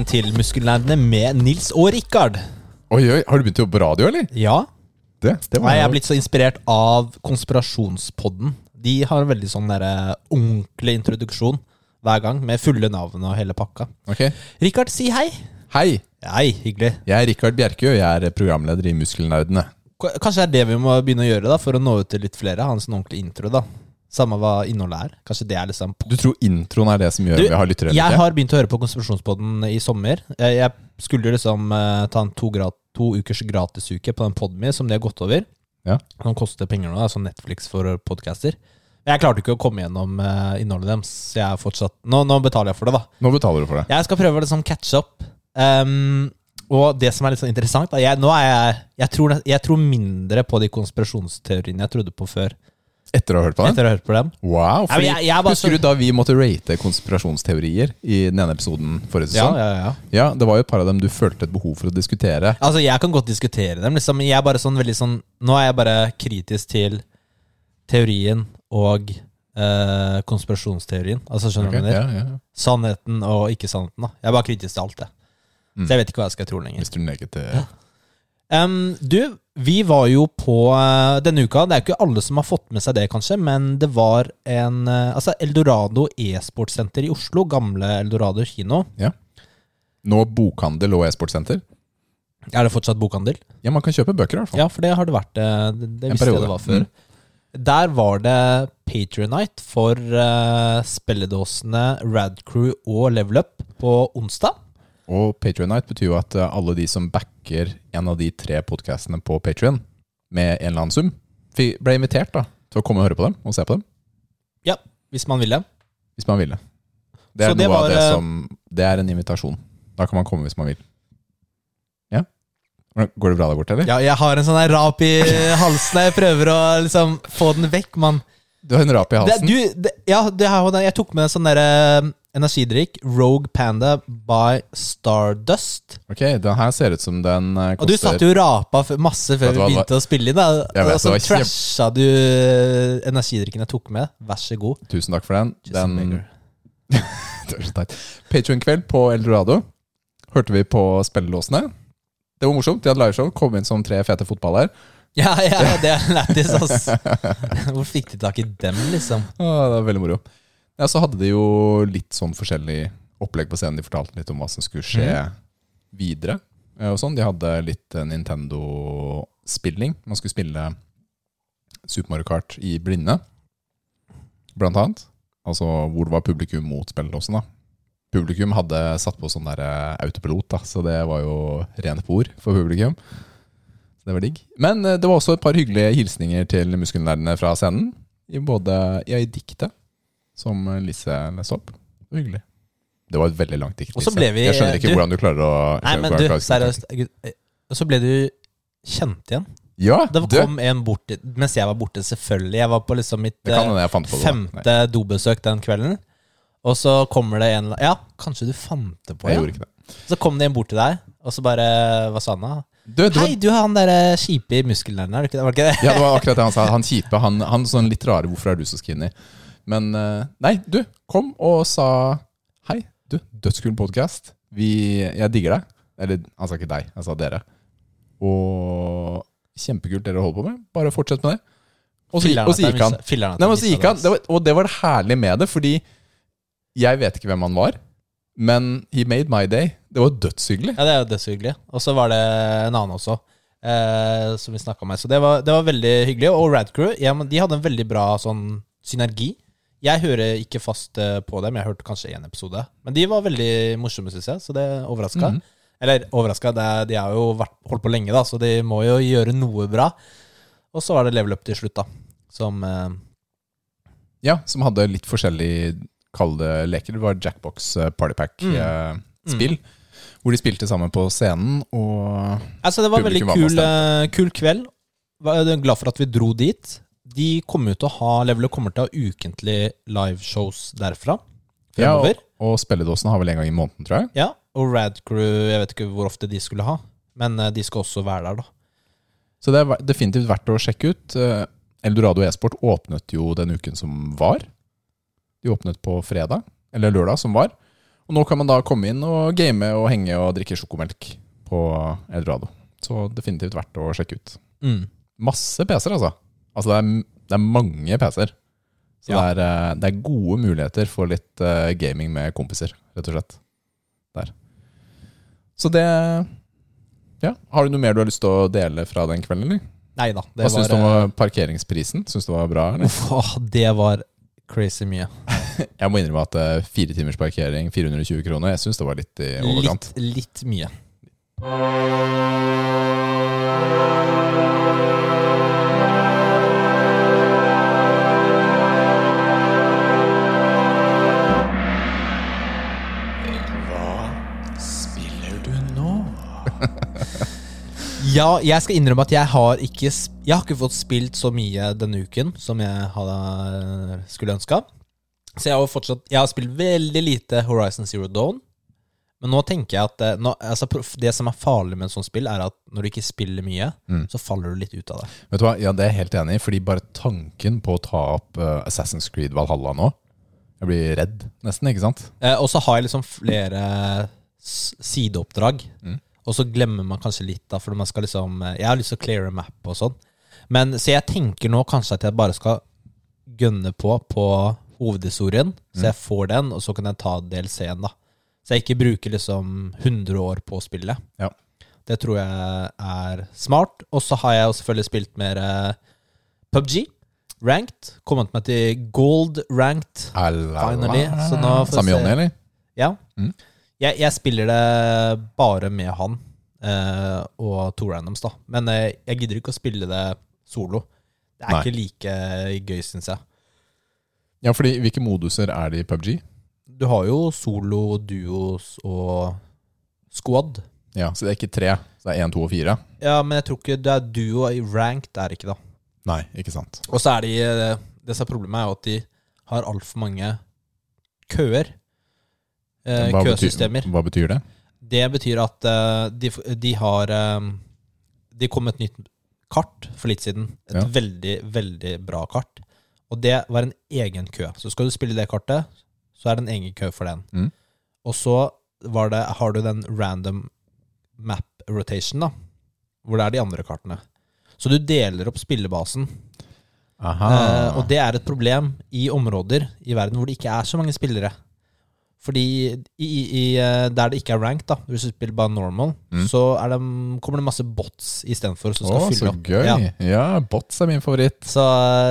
velkommen til Muskelnerdene med Nils og Rikard. Oi, oi, Har du begynt å jobbe på radio, eller? Ja, Det, det Nei, jeg er blitt så inspirert av Konspirasjonspodden. De har en veldig sånn der, eh, ordentlig introduksjon hver gang, med fulle navn og hele pakka. Ok. Rikard, si hei. Hei, Hei, hyggelig. jeg er Rikard Bjerkø, jeg er programleder i Muskelnerdene. K- Kanskje det er det vi må begynne å gjøre da, for å nå ut til litt flere. Ha en sånn ordentlig intro, da. Samme hva innholdet er. Kanskje det er liksom Du tror introen er det som gjør Du, vi har lyttere? Jeg har begynt å høre på Konspirasjonspodden i sommer. Jeg, skulle jo liksom eh, ta en to, gra- to ukers gratisuke på den Podme som de har gått over. Ja. Den koster penger nå, Det er sånn Netflix for podcaster. Jeg klarte ikke å komme gjennom eh, innholdet deres, så jeg er fortsatt nå, nå betaler jeg for det, da. Nå betaler du for det. Jeg skal prøve å liksom catche up. Um, og det som er litt sånn interessant jeg, Nå er jeg jeg tror, jeg tror mindre på de konspirasjonsteoriene jeg trodde på før. Etter å ha hørt på den? Etter å ha hørt på dem. Wow, fordi, jeg- jeg bare Husker du da vi måtte rate konspirasjonsteorier i den ene episoden forrige Ja, sesong? ja, ja. Ja, Det var jo et par av dem du følte et behov for å diskutere. Altså, jeg kan godt diskutere dem. Liksom. Jeg er bare sånn veldig sånn Nå er jeg bare kritisk til teorien og eh, konspirasjonsteorien. Altså, skjønner du Ok, hva jeg mener? ja, ja. Sannheten og ikke sannheten. da Jeg er bare kritisk til alt, det. Mm. Så jeg vet ikke hva jeg skal tro lenger. Hvis du neger til... Ja. Um, du, vi var jo på eh, denne uka Det er jo ikke alle som har fått med seg det, kanskje, men det var en eh, Altså, Eldorado e-sportsenter i Oslo, gamle Eldorado kino. Nå bokhandel og e-sportsenter. Er det fortsatt bokhandel? Ja, man kan kjøpe bøker, i hvert fall. Ja, for det har det vært. eh, Det, det visste jeg det var før. Der var det Patronite for uh, spilledåsene Radcrew og Level Up på onsdag. Og Patreonite betyr jo at eh, alle de som backer en av de tre podkastene på Patrion med en eller annen sum, ble invitert da til å komme og høre på dem og se på dem, Ja, hvis man ville. hvis man ville. Det er det noe var, av det eh, som Det er en invitasjon. Da kan man komme hvis man vil. Ja? Går det bra der borte, eller? Ja, jeg har en sånn rap i halsen. Jeg prøver å liksom få den vekk, mann. Du har en rap i Det, halsen. du, det, ja, det. Jeg tok med en sånn derre energidrikk. Rogue Panda by Stardust. Ok, den her ser ut som den koster Og du satt jo rapa masse før vi begynte å spille inn. Da. Jeg vet, Og så trasha du eh, energidrikken jeg tok med. Vær så god. Tusen takk for den. Den. Patreon-kveld på Eldorado. Hørte vi på spillelåsene. Det var morsomt. De hadde liveshow. Kom inn som tre fete fotballer. Ja, ja, det er lættis, ass. Hvor fikk de tak i dem, liksom? Å, det var veldig moro. Ja, Så hadde de jo litt sånn forskjellig opplegg på scenen. De fortalte litt om hva som skulle skje videre. eh, Og sånn. De hadde litt eh, Nintendo-spilling. Man skulle spille Super Mario Kart i blinde, blant annet. Altså hvor det var publikum mot spillelåsen. da. Publikum hadde satt på sånn der eh, autopilot, da, så det var jo rene por for publikum. Så det var digg. Men det var også et par hyggelige hilsninger til muskelnerdene fra scenen. I både ja, i diktet som Lise leste opp. Hyggelig. Det var et veldig langt dikt. Vi- Jeg skjønner ikke du- hvordan du klarer å Nei, men du, seriøst. Eh, så ble du kjent igjen. Ja, Det du, en bort mens jeg var borte, selvfølgelig. Jeg var på liksom mitt eh, på femte dobesøk den kvelden. Og så kommer det en Ja, kanskje du fant det på, jeg ja. gjorde ikke det. Så kom det en bort til deg, og så bare Hva sa han da? Du, du, Hei, du har han derre kjipe i muskelnerden er du ikke det? var det ikke det? ja, det var akkurat det han sa. Han kjipe, han, han sånn litt rare 'hvorfor er du så skinny'? Men eh, nei, du kom og sa hei, du, dødskul podkast. Jeg digger deg. Eller han sa ikke deg, han sa dere. Og kjempekult dere holder på med. Bare fortsett med det. Og så, og så gikk han. Nei, men så gikk han det var, Og det var det herlige med det, fordi jeg vet ikke hvem han var. Men he made my day. Det var dødshyggelig. Ja, det er jo dødshyggelig. Og så var det en annen også, eh, som vi snakka med. Så det var, det var veldig hyggelig. Og Radcrew, ja, de hadde en veldig bra sånn synergi. Jeg hører ikke fast eh, på dem, jeg hørte kanskje én episode. Men de var veldig morsomme, syns jeg, så det overraska. Mm. Eller overraska, de har jo vært, holdt på lenge, da, så de må jo gjøre noe bra. Og så var det level up til slutt, da. Som eh, Ja, som hadde litt forskjellig kalde leker. Det var Jackbox eh, Mm. Partypack-spill. Hvor de spilte sammen på scenen, og Altså, det var en veldig kul, var kul, eh, kveld. Var jeg er glad for at vi dro dit. De kommer til å ha Levelet kommer til å ha ukentlige liveshows derfra. Ja, og, Fremover. og spilledåsen har vel en gang i måneden, tror jeg. Ja, og Radcrew, jeg vet ikke hvor ofte de skulle ha. Men eh, de skal også være der, da. Så det er definitivt verdt å sjekke ut. Eh, Eldorado e-sport åpnet jo den uken som var. De åpnet på fredag, eller lørdag som var. Og nå kan man da komme inn og game og henge og drikke sjokomelk på Eldorado. Så definitivt verdt å sjekke ut. Mm. Masse PC-er, altså. Altså det er, det er mange PC-er. Så Ja. det, er, eh, det er gode muligheter for litt eh, gaming med kompiser, rett og slett. Der. Så det Ja. Har du noe mer du har lyst til å dele fra den kvelden, eller? Neida. Det Hva syns du om parkeringsprisen? Syns du det var bra? eh, Eller? uff, det var crazy mye. Jeg må innrømme at eh, fire timers parkering, 420 kroner, jeg syns det var litt i overkant. Litt, litt mye. Ja, jeg skal innrømme at jeg har ikke Jeg har ikke fått spilt så mye denne uken som jeg hadde, skulle ønska. Så jeg har fortsatt Jeg har spilt veldig lite Horizon Zero Dawn. Men nå tenker jeg at eh, nå, altså, det som er farlig med en sånn spill, er at når du ikke spiller mye, Mm. så faller du litt ut av det. Vet du hva, ja, Det er jeg helt enig i, fordi bare tanken på å ta opp uh, Assassin's Creed Valhalla nå Jeg blir redd, nesten, ikke sant? Eh, og så har jeg liksom flere sideoppdrag. Mm. Og så glemmer man kanskje litt, da, for man skal liksom eh, Jeg har lyst til å clear a map og sånn. Men Så jeg tenker nå kanskje at jeg bare skal gønne på på hovedhistorien, så jeg får den, og så kan jeg ta DLC-en, da. Så jeg ikke bruker liksom 100 år på spillet. Ja. Det tror jeg er smart. Og så har jeg jo selvfølgelig spilt mer eh, PubG. Ranked. Kommet meg til gold ranked. Finally, så nå får vi Samme. Jonny, eller? Ja. Mm. Jeg, jeg spiller det bare med han eh, og to randoms, da. Men eh, jeg gidder ikke å spille det solo. Det er Nei. ikke like gøy, syns jeg. Ja, fordi hvilke moduser er det i PubG? Du har jo solo, duos og squad. Ja, Så det er ikke tre, så det er én, to og fire? Ja, men jeg tror ikke det er duo i ranked, er det ikke, da. Nei, ikke sant. Og så er de eh, Det som er problemet, er jo at de har altfor mange køer. Eh, Hva køsystemer. Betyr, hva betyr det? Det betyr at eh, de, de har eh, Det kom et nytt kart for litt siden. Et Ja. veldig, veldig bra kart. Og det var en egen kø. Så skal du spille det kartet, så er det en egen kø for den. Mm. Og så var det, har du den random map rotation, da. Hvor det er de andre kartene. Så du deler opp spillebasen. Aha. Eh, og det er et problem i områder i verden hvor det ikke er så mange spillere. Fordi i, i, eh, der det ikke er rank, da hvis du spiller bare normal, Mm. så det, kommer det masse bots istedenfor. Å, oh, så opp. gøy. Ja. Ja. bots er min favoritt. Så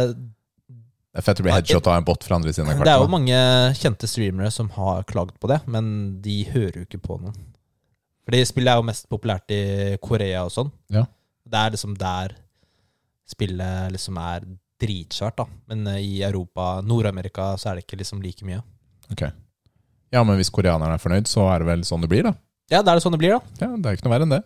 Det er fett å bli headshot av en bot fra andre siden av det er jo mange kjente streamere som har klagd på det, men de hører jo ikke på noen. Fordi spillet er jo mest populært i Korea og sånn. Ja. Det er liksom der spillet liksom er dritsvært, da. Men eh, i Europa, Nord-Amerika, så er det ikke liksom like mye. Ok. Ja, men hvis koreanerne er fornøyd, så er det vel sånn det blir, da. Ja, da er det sånn det blir, da. Ja, Det er ikke noe verre enn det.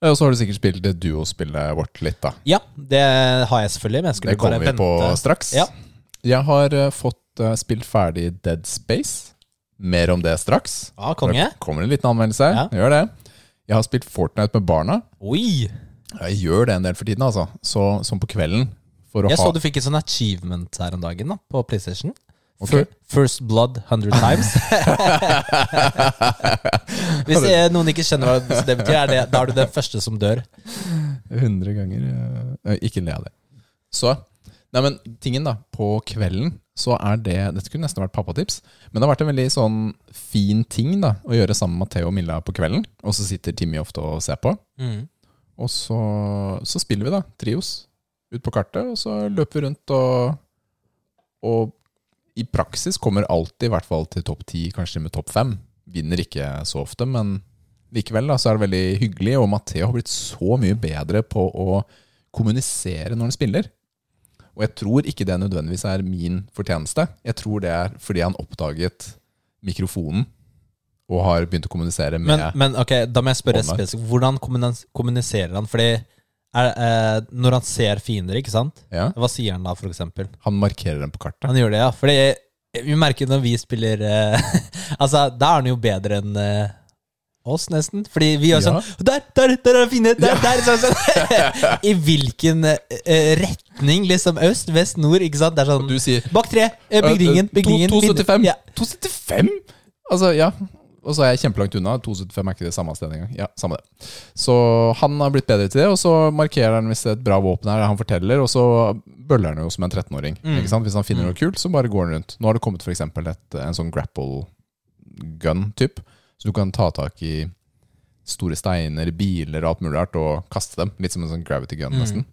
Og så har du sikkert spilt det duospillet vårt litt, da. Ja, det har jeg selvfølgelig, men jeg skulle Det kommer bare vi på straks. Ja. Jeg har eh, fått eh, spilt ferdig Dead Space. Mer om det straks. Ja, konge. Det kommer en liten anmeldelse. Ja. Gjør det. Jeg har spilt Fortnite med barna. Oi! Jeg gjør det en del for tiden, altså. Så, som på kvelden. Jeg ha så du fikk et sånn achievement her om dagen da, på PlayStation. Ok. Fir- First blood 100 times. Hvis eh, noen ikke skjønner hva det betyr, det, da er du den første som dør. 100 ganger eh, Ikke le av det. Så Nei, men tingen da, på kvelden så er det Dette kunne nesten vært pappatips, men det har vært en veldig sånn fin ting da å gjøre sammen med Matheo og Milla på kvelden. Og så sitter Timmy ofte og ser på. Mm. Og så, så spiller vi, da. Trios. Ut på kartet, og så løper vi rundt og Og i praksis kommer alltid i hvert fall til topp ti, kanskje med topp fem. Vinner ikke så ofte, men likevel da, så er det veldig hyggelig. Og Matheo har blitt så mye bedre på å kommunisere når han spiller. Og jeg tror ikke det nødvendigvis er min fortjeneste. Jeg tror det er fordi han oppdaget mikrofonen og har begynt å kommunisere med Men, men ok, da må jeg spørre spesifikt. Hvordan kommuniserer han? Fordi er, eh, når han ser fiender, ikke sant? ja, Hva sier han da, for eksempel? Han markerer dem på kartet. Han gjør det, ja. Fordi vi merker når vi spiller eh, Altså, da er han jo bedre enn eh, oss, nesten. Fordi vi gjør Ja. sånn Der, der, der er det fine! Der, der, sånn, sånn. I hvilken eh, retning? Liksom øst, vest, nord, ikke sant? Det er sånn Du sier Bak tre! eh, Bygningen, Eh, eh, bygningen. to- 275. Ja. 275? Altså, ja. Og så er jeg kjempelangt unna. 275 er ikke det samme sted engang. Ja, samme det. Så han har blitt bedre til det, og så markerer han hvis det er et bra våpen her, han forteller, og så bøller han jo som en 13-åring. Mm. Hvis han finner noe kult, så bare går han rundt. Nå har det kommet eksempel en sånn grapple gun-typ, så du kan ta tak i store steiner, biler og alt mulig rart og kaste dem. Litt som en sånn gravity gun, Mm. nesten.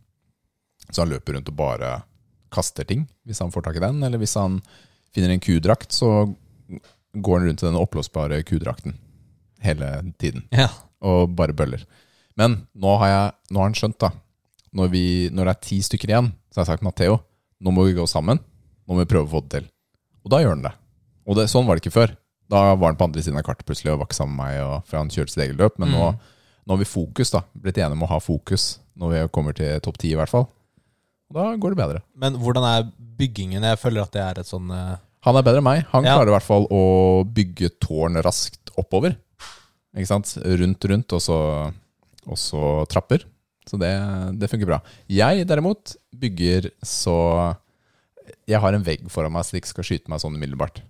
Så han løper rundt og bare kaster ting, hvis han får tak i den. Eller hvis han finner en kudrakt, så går han rundt i den oppblåsbare kudrakten hele tiden. Ja. Og bare bøller. Men nå har, jeg, nå har han skjønt, da. Når, vi, når det er ti stykker igjen, så har jeg sagt Matheo, nå må vi gå sammen. Nå må vi prøve å få det til. Og da gjør han det. Og det, sånn var det ikke før. Da var han på andre siden av kartet plutselig og var ikke sammen med meg, og, for han kjørte sitt eget løp. Men nå, nå har vi fokus, da. Blitt enige om å ha fokus når vi kommer til topp ti, i hvert fall. Og da går det bedre. Men hvordan er byggingen? Jeg føler at det er et sånn eh, Han er bedre enn meg. Han Ja. klarer i hvert fall å bygge tårn raskt oppover. Ikke sant? Rundt, rundt, og så, og så trapper. Så det, det funker bra. Jeg derimot bygger så Jeg har en vegg foran meg så de ikke skal skyte meg sånn umiddelbart.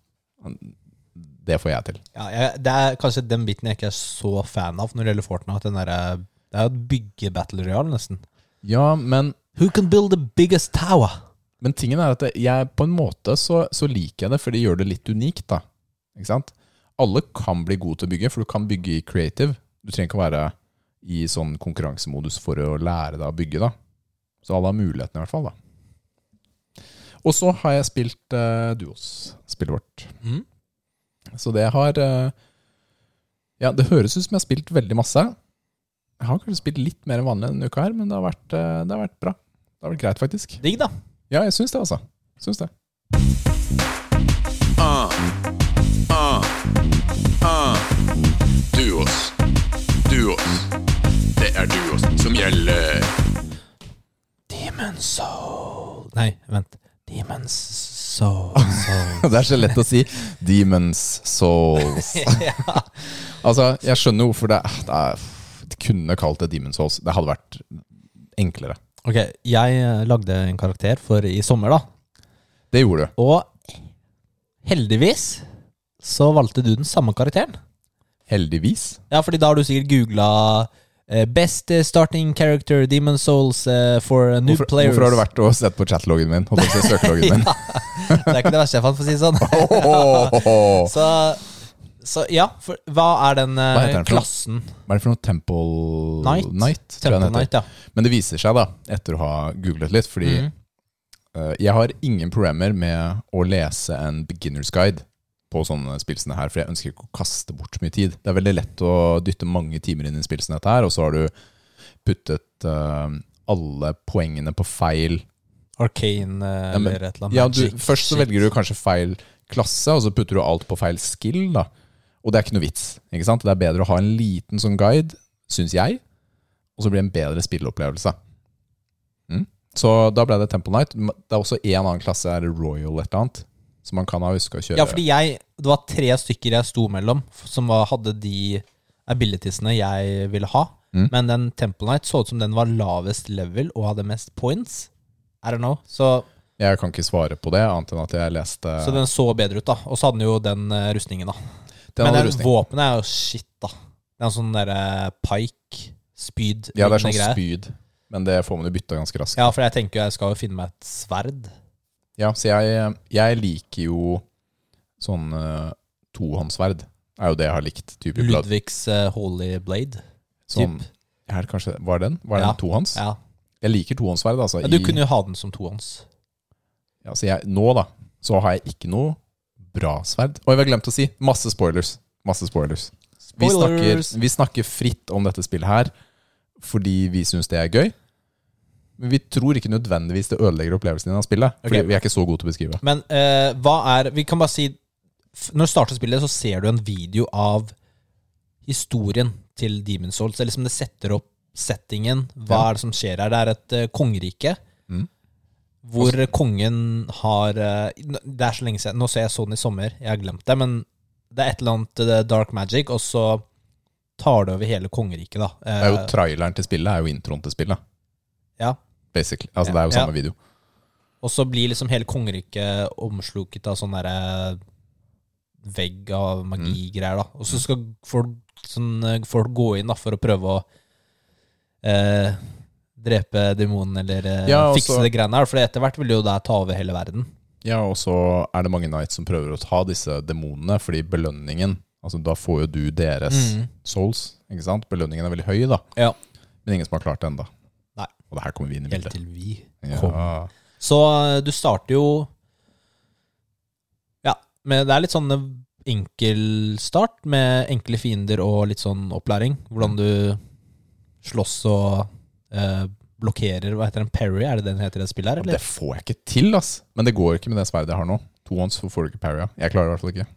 Det får jeg til. ja, jeg, Det er kanskje den biten jeg ikke er så fan av når det gjelder Fortnite. Den der, det er jo et bygge-battle royal, nesten. Ja, men, Who can build the biggest tower? Men tingen er at jeg på en måte så, så liker jeg det, for det gjør det litt unikt. da Ikke sant? Alle kan bli gode til å bygge, for du kan bygge i creative. Du trenger ikke å være i sånn konkurransemodus for å lære deg å bygge. da Så alle har muligheten, i hvert fall. da Og så har jeg spilt uh, Duos-spillet vårt. Mm. Så det har uh, Ja, det høres ut som jeg har spilt veldig masse. Jeg har kanskje spilt litt mer enn vanlig denne uka her, men det har vært, uh, det har vært bra. Det har vært greit, faktisk. Digg, da. Ja, jeg syns det, altså. Syns det. Ah, ah, ah. Duos. Duos. Det er duos som gjelder. Demon soul Nei, vent. Demons soul, soul. Det er så lett å si. Demons Souls. ja. Altså, jeg skjønner hvorfor det, det er De kunne kalt det Demons Souls. Det hadde vært enklere. Ok, jeg eh, lagde en karakter for i sommer, da. Det gjorde du. Og heldigvis så valgte du den samme karakteren. Heldigvis. Ja, fordi da har du sikkert googla eh, Best starting character Demon Souls uh, for new Hvorfor, players. hvorfor har du vært og sett på chatloggen min? Holdt jeg på å si søkeloggen min? det er ikke det verste jeg fant, for å si det sånn. Så, så ja, for, hva er den eh, Hva heter den klassen? Hva er det for noe? Temple Night? Night, Temple. Knight, ja. Men det viser seg, da, etter å ha googlet litt, fordi mm. uh, jeg har ingen problemer med å lese en beginners guide på sånne spillsene her, for jeg ønsker ikke å kaste bort så mye tid. Det er veldig lett å dytte mange timer inn i spillsene dette her, og så har du puttet uh, alle poengene på feil Arcane uh, Ja, men- eller et eller annet. Ja, du, først så velger du kanskje feil klasse, og så putter du alt på feil skill, da. Og det er ikke noe vits. ikke sant? Det er bedre å ha en liten sånn guide, syns jeg, og så blir det en bedre spilleopplevelse. Mm. Så da ble det Temple Night. Det er også en annen klasse, er det Royal et eller annet, som man kan ha huska å kjøre. Ja, fordi jeg Det var tre stykker jeg sto mellom, som var, hadde de abilitiesene jeg ville ha. Mm. Men den Temple Night så ut som den var lavest level og hadde mest points. I don't know. Så, Jeg kan ikke svare på det, annet enn at jeg leste så den så bedre ut, da. Og så hadde den jo den eh, rustningen, da. Den Men den rustning. våpenet er jo shit, da. Det er en sånn derre pike, spyd Ja, det er sånn lignende spyd, men det får man jo bytta ganske raskt. Ja, for jeg tenker jeg skal jo finne meg et sverd. Ja, så jeg, jeg liker jo sånn uh, tohåndssverd. Er jo det jeg har likt. Type. Ludvigs eh, Holy Blade. Sånn, typ. er det kanskje, var den? Var det Ja. tohånds? Ja. Jeg liker tohåndssverd. Altså, ja, Du i- kunne jo ha den som tohånds. ja, så jeg, nå da, så har jeg ikke noe bra sverd. Og jeg har glemt å si, masse spoilers. Masse spoilers. Vi snakker, vi snakker fritt om dette spillet her fordi vi syns det er gøy. Men vi tror ikke nødvendigvis det ødelegger opplevelsen din av spillet. Fordi vi er ikke så gode til å beskrive. Men uh, hva er Vi kan bare si Når du starter spillet, så ser du en video av historien til Demon's Souls. Det liksom det setter opp settingen. Hva Ja. er det som skjer her? Det er et uh, kongerike. Mm. Hvor kongen har eh, Det er så lenge siden. Nå ser jeg sånn i sommer. Jeg har glemt det. Men det er et eller annet eh, dark magic, og så tar det over hele kongeriket, da. Det er jo Eh, Traileren til spillet er jo introen til spillet. ja. Basically. Altså Det er jo Ja. samme video. Og så blir liksom hele kongeriket omsluket av sånn derre vegg av magigreier, da. Og så skal folk, sånn, folk gå inn da, for å prøve å eh, drepe demonen eller eh, Ja, fikse så- det greiene her. For etter hvert vil jo det ta over hele verden. Ja, og så er det mange knights som prøver å ta disse demonene, fordi belønningen Altså, da får jo du deres Mm. souls, ikke sant? Belønningen er veldig høy, da. Ja. Men ingen som har klart det ennå. Og det her kommer vi inn i bildet. Helt til vi Ja. kom. Så eh, du starter jo Ja, men det er litt sånn enkel start med enkle fiender og litt sånn opplæring. Hvordan du slåss og eh, blokkerer Hva heter den? Parry, er det den heter det spillet her? Eller? det får jeg ikke til, ass. Men det går ikke med det sverdet jeg har nå. To ons får du ikke parry av. Jeg klarer det i hvert fall ikke.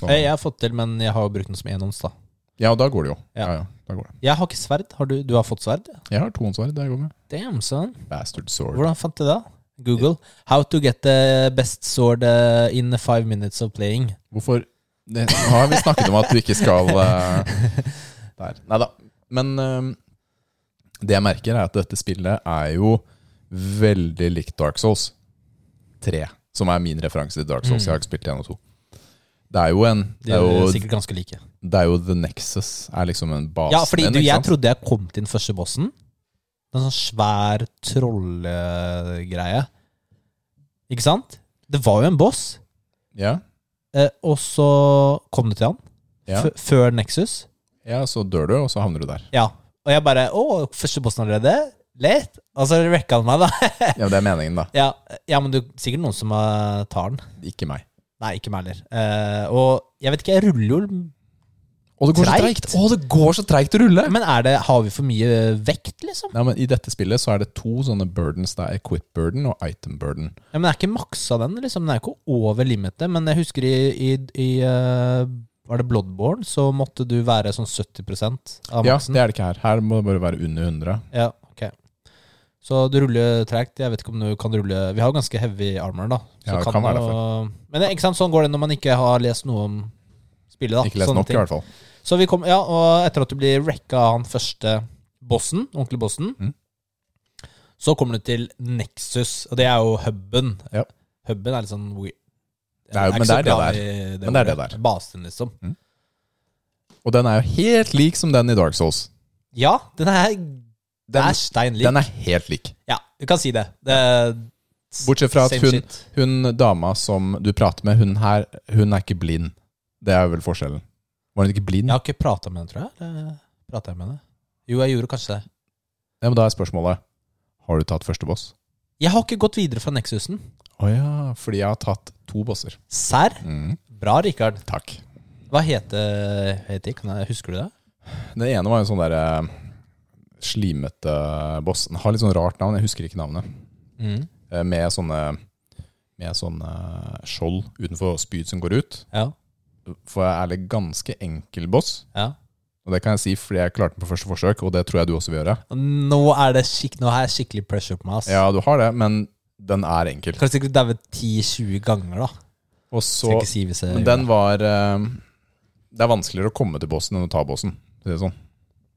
Så, Eh, Jeg har fått til, men jeg har jo brukt den som enhånds, da. ja, og da går det jo. Ja. Ja, ja, går det. Jeg har ikke sverd. Har du, du har fått sverd? Jeg har to åndssverd, det går med. Damn, son. Bastard sword. Hvordan fant du det? Google. How to get the best sword eh, in five minutes of playing. Hvorfor det, Nå har vi snakket om at du ikke skal uh, Der. Nei da. Men eh, det jeg merker, er at dette spillet er jo veldig likt Dark Souls 3, som er min referanse til Dark Souls. Mm. Jeg har ikke spilt 1 og 2. Det er jo en De Det er er jo, sikkert ganske like. det er jo The Nexus, er liksom en base. Ja, fordi du, jeg sant? trodde jeg kom til den første bossen. En sånn svær trollegreie. Ikke sant? Det var jo en boss, Ja, eh, og så kom du til han. ja. Før Nexus. ja, så dør du, og så havner du der. Ja. Og jeg bare Å, første bossen allerede? Lett. Og så rekka han meg, da. Ja, Det er meningen, da. ja, ja, men du, sikkert noen som uh, tar den. Ikke meg. Nei, ikke meg heller. Uh, og jeg vet ikke, jeg ruller jo og det går så Treigt. treigt! Å, det går så treigt å rulle! Men er det, har vi for mye vekt, liksom? Ja, men I dette spillet så er det to sånne burdens. Det er equip burden og item burden. Ja, men det er ikke maksa den, liksom. Den er ikke over limitet. Men jeg husker i, i, i eh, Var det Bloodborne, så måtte du være sånn 70% av Ja, maksen. det er det ikke her. Her må det bare være under 100. Ja, ok. Så du ruller tregt. Jeg vet ikke om du kan rulle Vi har jo ganske heavy armor, da. Så Ja, det kan være jo- Men det, ikke sant, sånn går det når man ikke har lest noe om spillet. da Ikke lest Sånne nok, ting. i hvert fall. Så vi kom, ja, og etter at du blir wrecka av han første bossen, ordentlig bossen, Mm. så kommer du til Nexus, og det er jo huben. Ja. Huben er litt sånn weird. Det er men det er det der. Det Men det er det der. Basen, liksom. Og den er jo helt lik som den i Dark Souls. Ja, den er, Den, er stein lik. den er helt lik. Ja, du kan si det. det Bortsett fra at hun, hun dama som du prater med, hun her, hun er ikke blind. Det er vel forskjellen. Var hun ikke blind? Jeg har ikke prata med henne, tror jeg. Eller pratet jeg med henne? Jo, jeg gjorde kanskje det. Ja, men da er spørsmålet Har du tatt første boss? Jeg har ikke gått videre fra Nexusen. Å ja, fordi jeg har tatt to bosser. Serr? Mm, Bra, Rikard. takk. Hva heter heter jeg, husker du det? Den ene var en sånn derre slimete boss. Den har litt sånn rart navn, jeg husker ikke navnet. Mm. Eh, Med sånne Med sånne skjold utenfor spyd som går ut. Ja. For jeg er litt ganske enkel boss. ja. Og det kan jeg si fordi jeg klarte den på første forsøk, og det tror jeg du også vil gjøre. Nå er det skikk, Nå har jeg skikkelig pressure på meg. ass. Ja, du har det, men den er enkel. Kanskje sikkert daue 10-20 ganger, da. Og så si Men den var eh, Det er vanskeligere å komme til bossen enn å ta bossen. for sånn.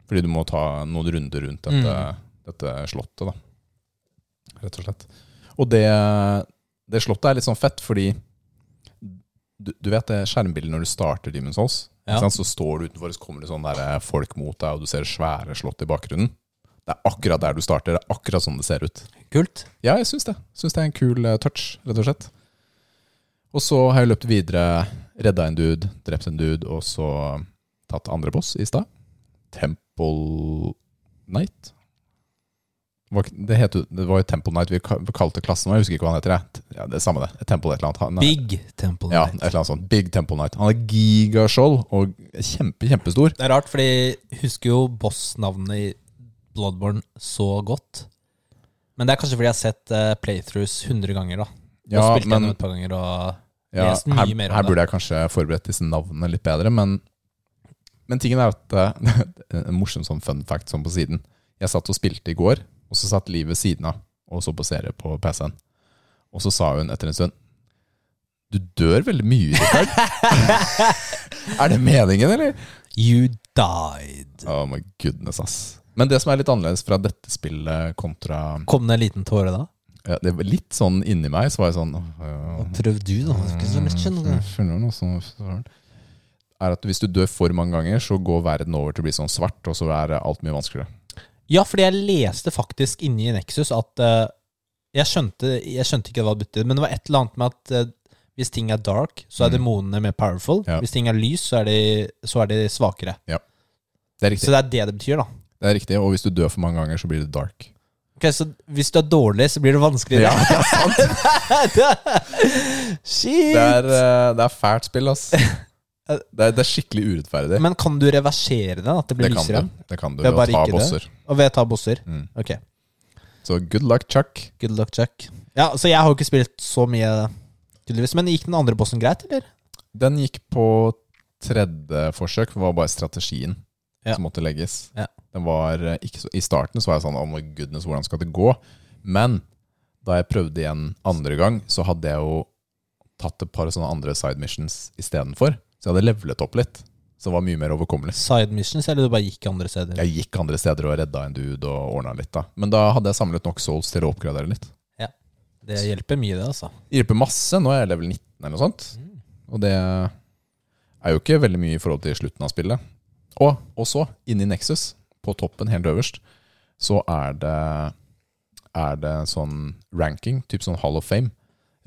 Fordi du må ta noen runder rundt dette, Mm. dette slottet, da. Rett og slett. Og det, det slottet er litt sånn fett, fordi du, du vet det skjermbildet når du starter Demon's Souls? Ja. Så står du utenfor, så kommer det sånn eh, folk mot deg, og du ser svære slott i bakgrunnen. Det er akkurat der du starter. Det er akkurat sånn det ser ut. Kult. Ja, jeg syns det. Syns det er en kul eh, touch, rett og slett. Og så har jeg løpt videre, redda en dude, drept en dude, og så tatt andre boss i stad. Temple Night. Det, heter, det var jo Temple Night vi kalte klassen, jeg husker ikke hva han heter. Ja, det er samme det. Temple et eller annet. Han Big Temple Ja, et eller annet sånt. Big Temple Night. Han er gigaskjold og kjempe, kjempestor. Det er rart, fordi jeg husker jo bossnavnet i Bloodborne så godt. Men det er kanskje fordi jeg har sett eh, playthroughs 100 ganger. da Og Ja, spilt men gjennom et par ganger og Ja, lest mye her, mer om her det. burde jeg kanskje forberedt disse navnene litt bedre, men, men tingen er at eh, En morsom sånn fun fact sånn på siden. Jeg satt og spilte i går, og så satt Liv ved siden av og så på serie på PC-en. Og så sa hun etter en stund Du dør veldig mye, Rikard. er det meningen, eller? You died. Oh my goodness, ass. Men det som er litt annerledes fra dette spillet kontra Kom det en liten tåre da? ja, det var litt sånn inni meg, så var jeg sånn ja. Prøv du, da. Ikke så skjønner noe sånn Er at hvis du dør for mange ganger, så går verden over til å bli sånn svart, og så er alt mye vanskeligere. Ja, fordi jeg leste faktisk inni Nexus at uh, jeg, skjønte, jeg skjønte ikke hva det betydde, men det var et eller annet med at uh, hvis ting er dark, så er Mm. demonene mer powerful. Ja. Hvis ting er lys, så er de, så er de svakere. Det er. Så det er det det betyr, da. Det er riktig, Og hvis du dør for mange ganger, så blir det dark. Ok, Så hvis du er dårlig, så blir det vanskeligere? Ja, sant. Shit! Det er, eh, det er fælt spill, ass. Det er, det er skikkelig urettferdig. Men kan du reversere det? At det blir Det kan lysere? du. Det kan du Det er ved å bare ta ikke det. bosser. Og ved å ta bosser? Mm. Ok. Så good luck, Chuck. Good luck, Chuck. Ja, så jeg har jo ikke spilt så mye, tydeligvis. Men gikk den andre bossen greit, eller? Den gikk på tredje forsøk. Det var bare strategien Ja. som måtte legges. Ja. Den var eh, så, I starten så var jeg sånn Oh my goodness, hvordan skal det gå? Men da jeg prøvde igjen andre gang, så hadde jeg jo tatt et par sånne andre side missions istedenfor. Så jeg hadde levelet opp litt. Så det var mye mer overkommelig. Side missions, eller du bare gikk andre steder? Jeg gikk andre steder og redda en dude og ordna litt, da. Men da hadde jeg samlet nok souls til å oppgradere litt. Ja, Det hjelper mye, det, altså. Det hjelper masse. Nå er jeg level 19 eller noe sånt. Og det er jo ikke veldig mye i forhold til slutten av spillet. Og så, inni Nexus, på toppen helt øverst, så er det Er det sånn ranking, typ sånn Hall of Fame.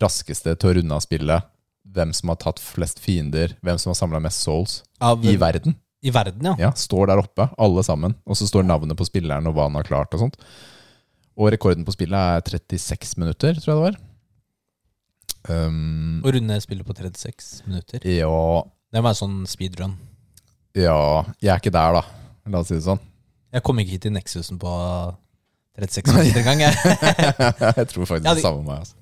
Raskeste til å runde av spillet. Hvem som har tatt flest fiender. Hvem som har samla mest souls Av, i verden. I verden, ja. Ja, Står der oppe, alle sammen. Og så står navnet på spilleren og hva han har klart. Og sånt Og rekorden på spillet er 36 minutter, tror jeg det var. Um, Å runde spillet på 36 minutter. ja, Det var en sånn speedrun. ja Jeg er ikke der, da. La oss si det sånn. Jeg kom ikke hit i Nexusen på 36 minutter engang, jeg. jeg tror faktisk Ja, det de- samme med meg. Altså.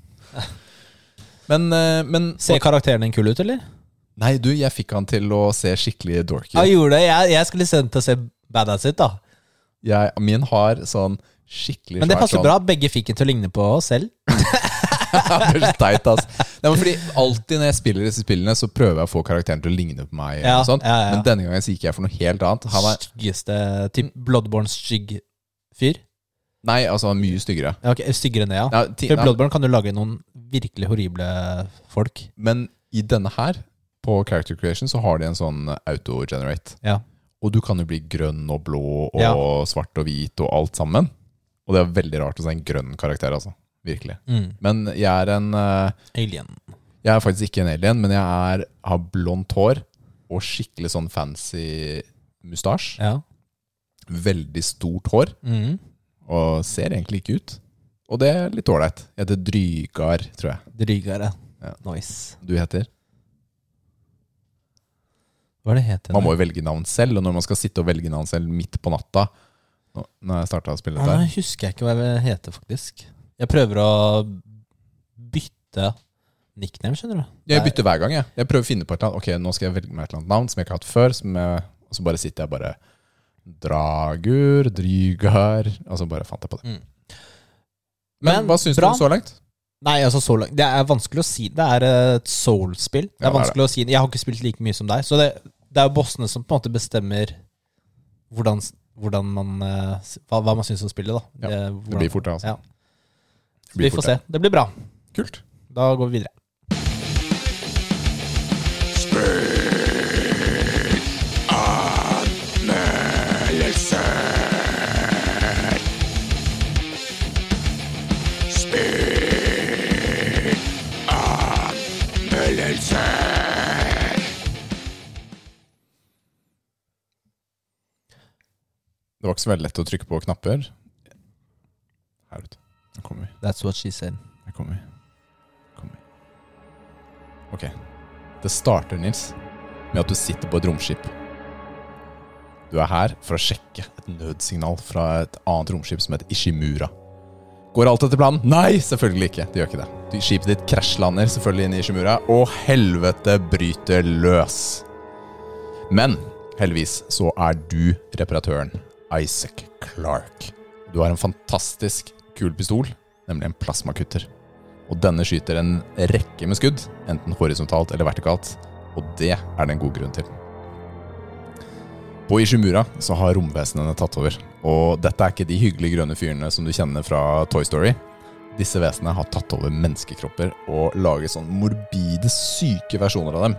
Men, eh, men Ser karakteren din kul ut, eller? Nei, du, jeg fikk han til å se skikkelig dorky Ja, ut. gjorde det. Jeg, jeg skulle sende den til å se badass ut, da. Jeg- Min har sånn skikkelig Men det passer sånn- bra. Begge fikk den til å ligne på oss selv. det er så teit, ass. Nei, men fordi Alltid når jeg spiller disse spillene, så prøver jeg å få karakteren til å ligne på meg. Ja, og sånt. ja, ja. Men denne gangen så gikk jeg for noe helt annet. Han er, Styggeste typ Bloodborne stygg fyr. nei, altså han er mye styggere. Ja, ok, Styggere enn det, ja. Ja, ti, For Bloodborne kan du lage noen virkelig horrible folk. men i denne her, på Character Creation, så har de en sånn auto-generate. Ja. Og du kan jo bli grønn og blå og Ja. svart og hvit og alt sammen. Og det er veldig rart å se en grønn karakter, altså. Virkelig. Mm. Men jeg er en uh, Alien. Jeg er faktisk ikke en alien, men jeg er, har blondt hår og skikkelig sånn fancy mustasje. Ja. Veldig stort hår, Mm. og ser egentlig ikke ut. Og det er litt ålreit. Jeg heter Drygar, tror jeg. Drygar, Ja. Nice. Du heter? Hva er det het? Man må jo velge navn selv, og når man skal sitte og velge navn selv midt på natta når jeg starta å spille dette her husker jeg ikke hva jeg heter, faktisk. Jeg prøver å bytte nickname, skjønner du. Jeg bytter hver gang, jeg. Jeg prøver å finne på et eller annet. Ok, nå skal jeg velge meg et eller annet navn som jeg ikke har hatt før. Som jeg, og så bare sitter jeg bare Dragur, Drygar Og så bare fant jeg på det. Mm. Men, Men hva syns du du så langt? Nei, altså så langt Det er vanskelig å si. Det er et soul-spill. Det Ja, er det er vanskelig å si Jeg har ikke spilt like mye som deg, så det, det er jo bossene som på en måte bestemmer hvordan, hvordan man eh, hva, hva man syns om spillet. da Ja, det, Det blir fort, det. altså. Ja. Blir Vi får se. Det blir bra. Kult. Da går vi videre. Det var ikke så veldig lett å trykke på knapper. Her ute. That's what she said. Her kommer vi. Ok. Det starter, Nils, med at du sitter på et romskip. Du er her for å sjekke et nødsignal fra et annet romskip som heter Ishimura. Går alt etter planen? Nei, selvfølgelig ikke. Det gjør ikke det. Skipet ditt krasjlander selvfølgelig inn i Ishimura, og helvete bryter løs. Men heldigvis så er du reparatøren Isaac Clark. Du har en fantastisk kul pistol, nemlig en plasmakutter. Og denne skyter en rekke med skudd, enten horisontalt eller vertikalt. Og det er det en god grunn til. På Ishimura så har romvesenene tatt over. Og dette er ikke de hyggelige grønne fyrene som du kjenner fra Toy Story. disse vesenene har tatt over menneskekropper og laget sånn morbide, syke versjoner av dem.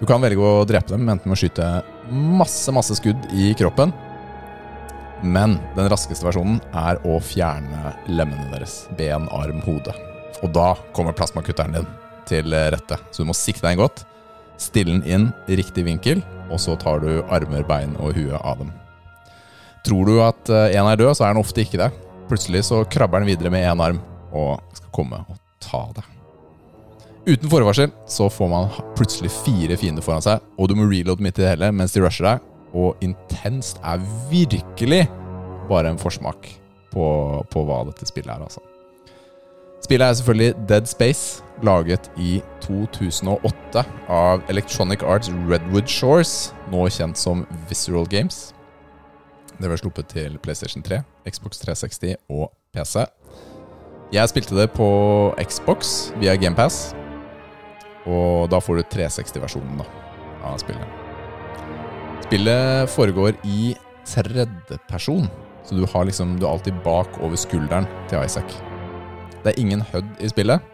Du kan velge å drepe dem enten med å skyte masse, masse skudd i kroppen, men den raskeste versjonen er å fjerne lemmene deres. Ben, arm, hode. Og da kommer plasmakutteren din til rette. Så du må sikte deg godt, stille den inn i riktig vinkel, og så tar du armer, bein og hue av dem. Tror du at én en er død, så er den ofte ikke det. Plutselig så krabber den videre med én arm og skal komme og ta det. Uten forvarsel så får man plutselig fire fiender foran seg, og du må reload midt i det hele mens de rusher deg. Og intenst er virkelig bare en forsmak på, på hva dette spillet er, altså. Spillet er selvfølgelig Dead Space, laget i 2008 av Electronic Arts Redwood Shores, nå kjent som Visceral Games. Det ble sluppet til PlayStation 3, Xbox 360 og PC. Jeg spilte det på Xbox via GamePass, og da får du 360-versjonen da, av spillet. Spillet foregår i tredjeperson, så du, har liksom, du er alltid bak over skulderen til Isaac. Det er ingen HUD i spillet.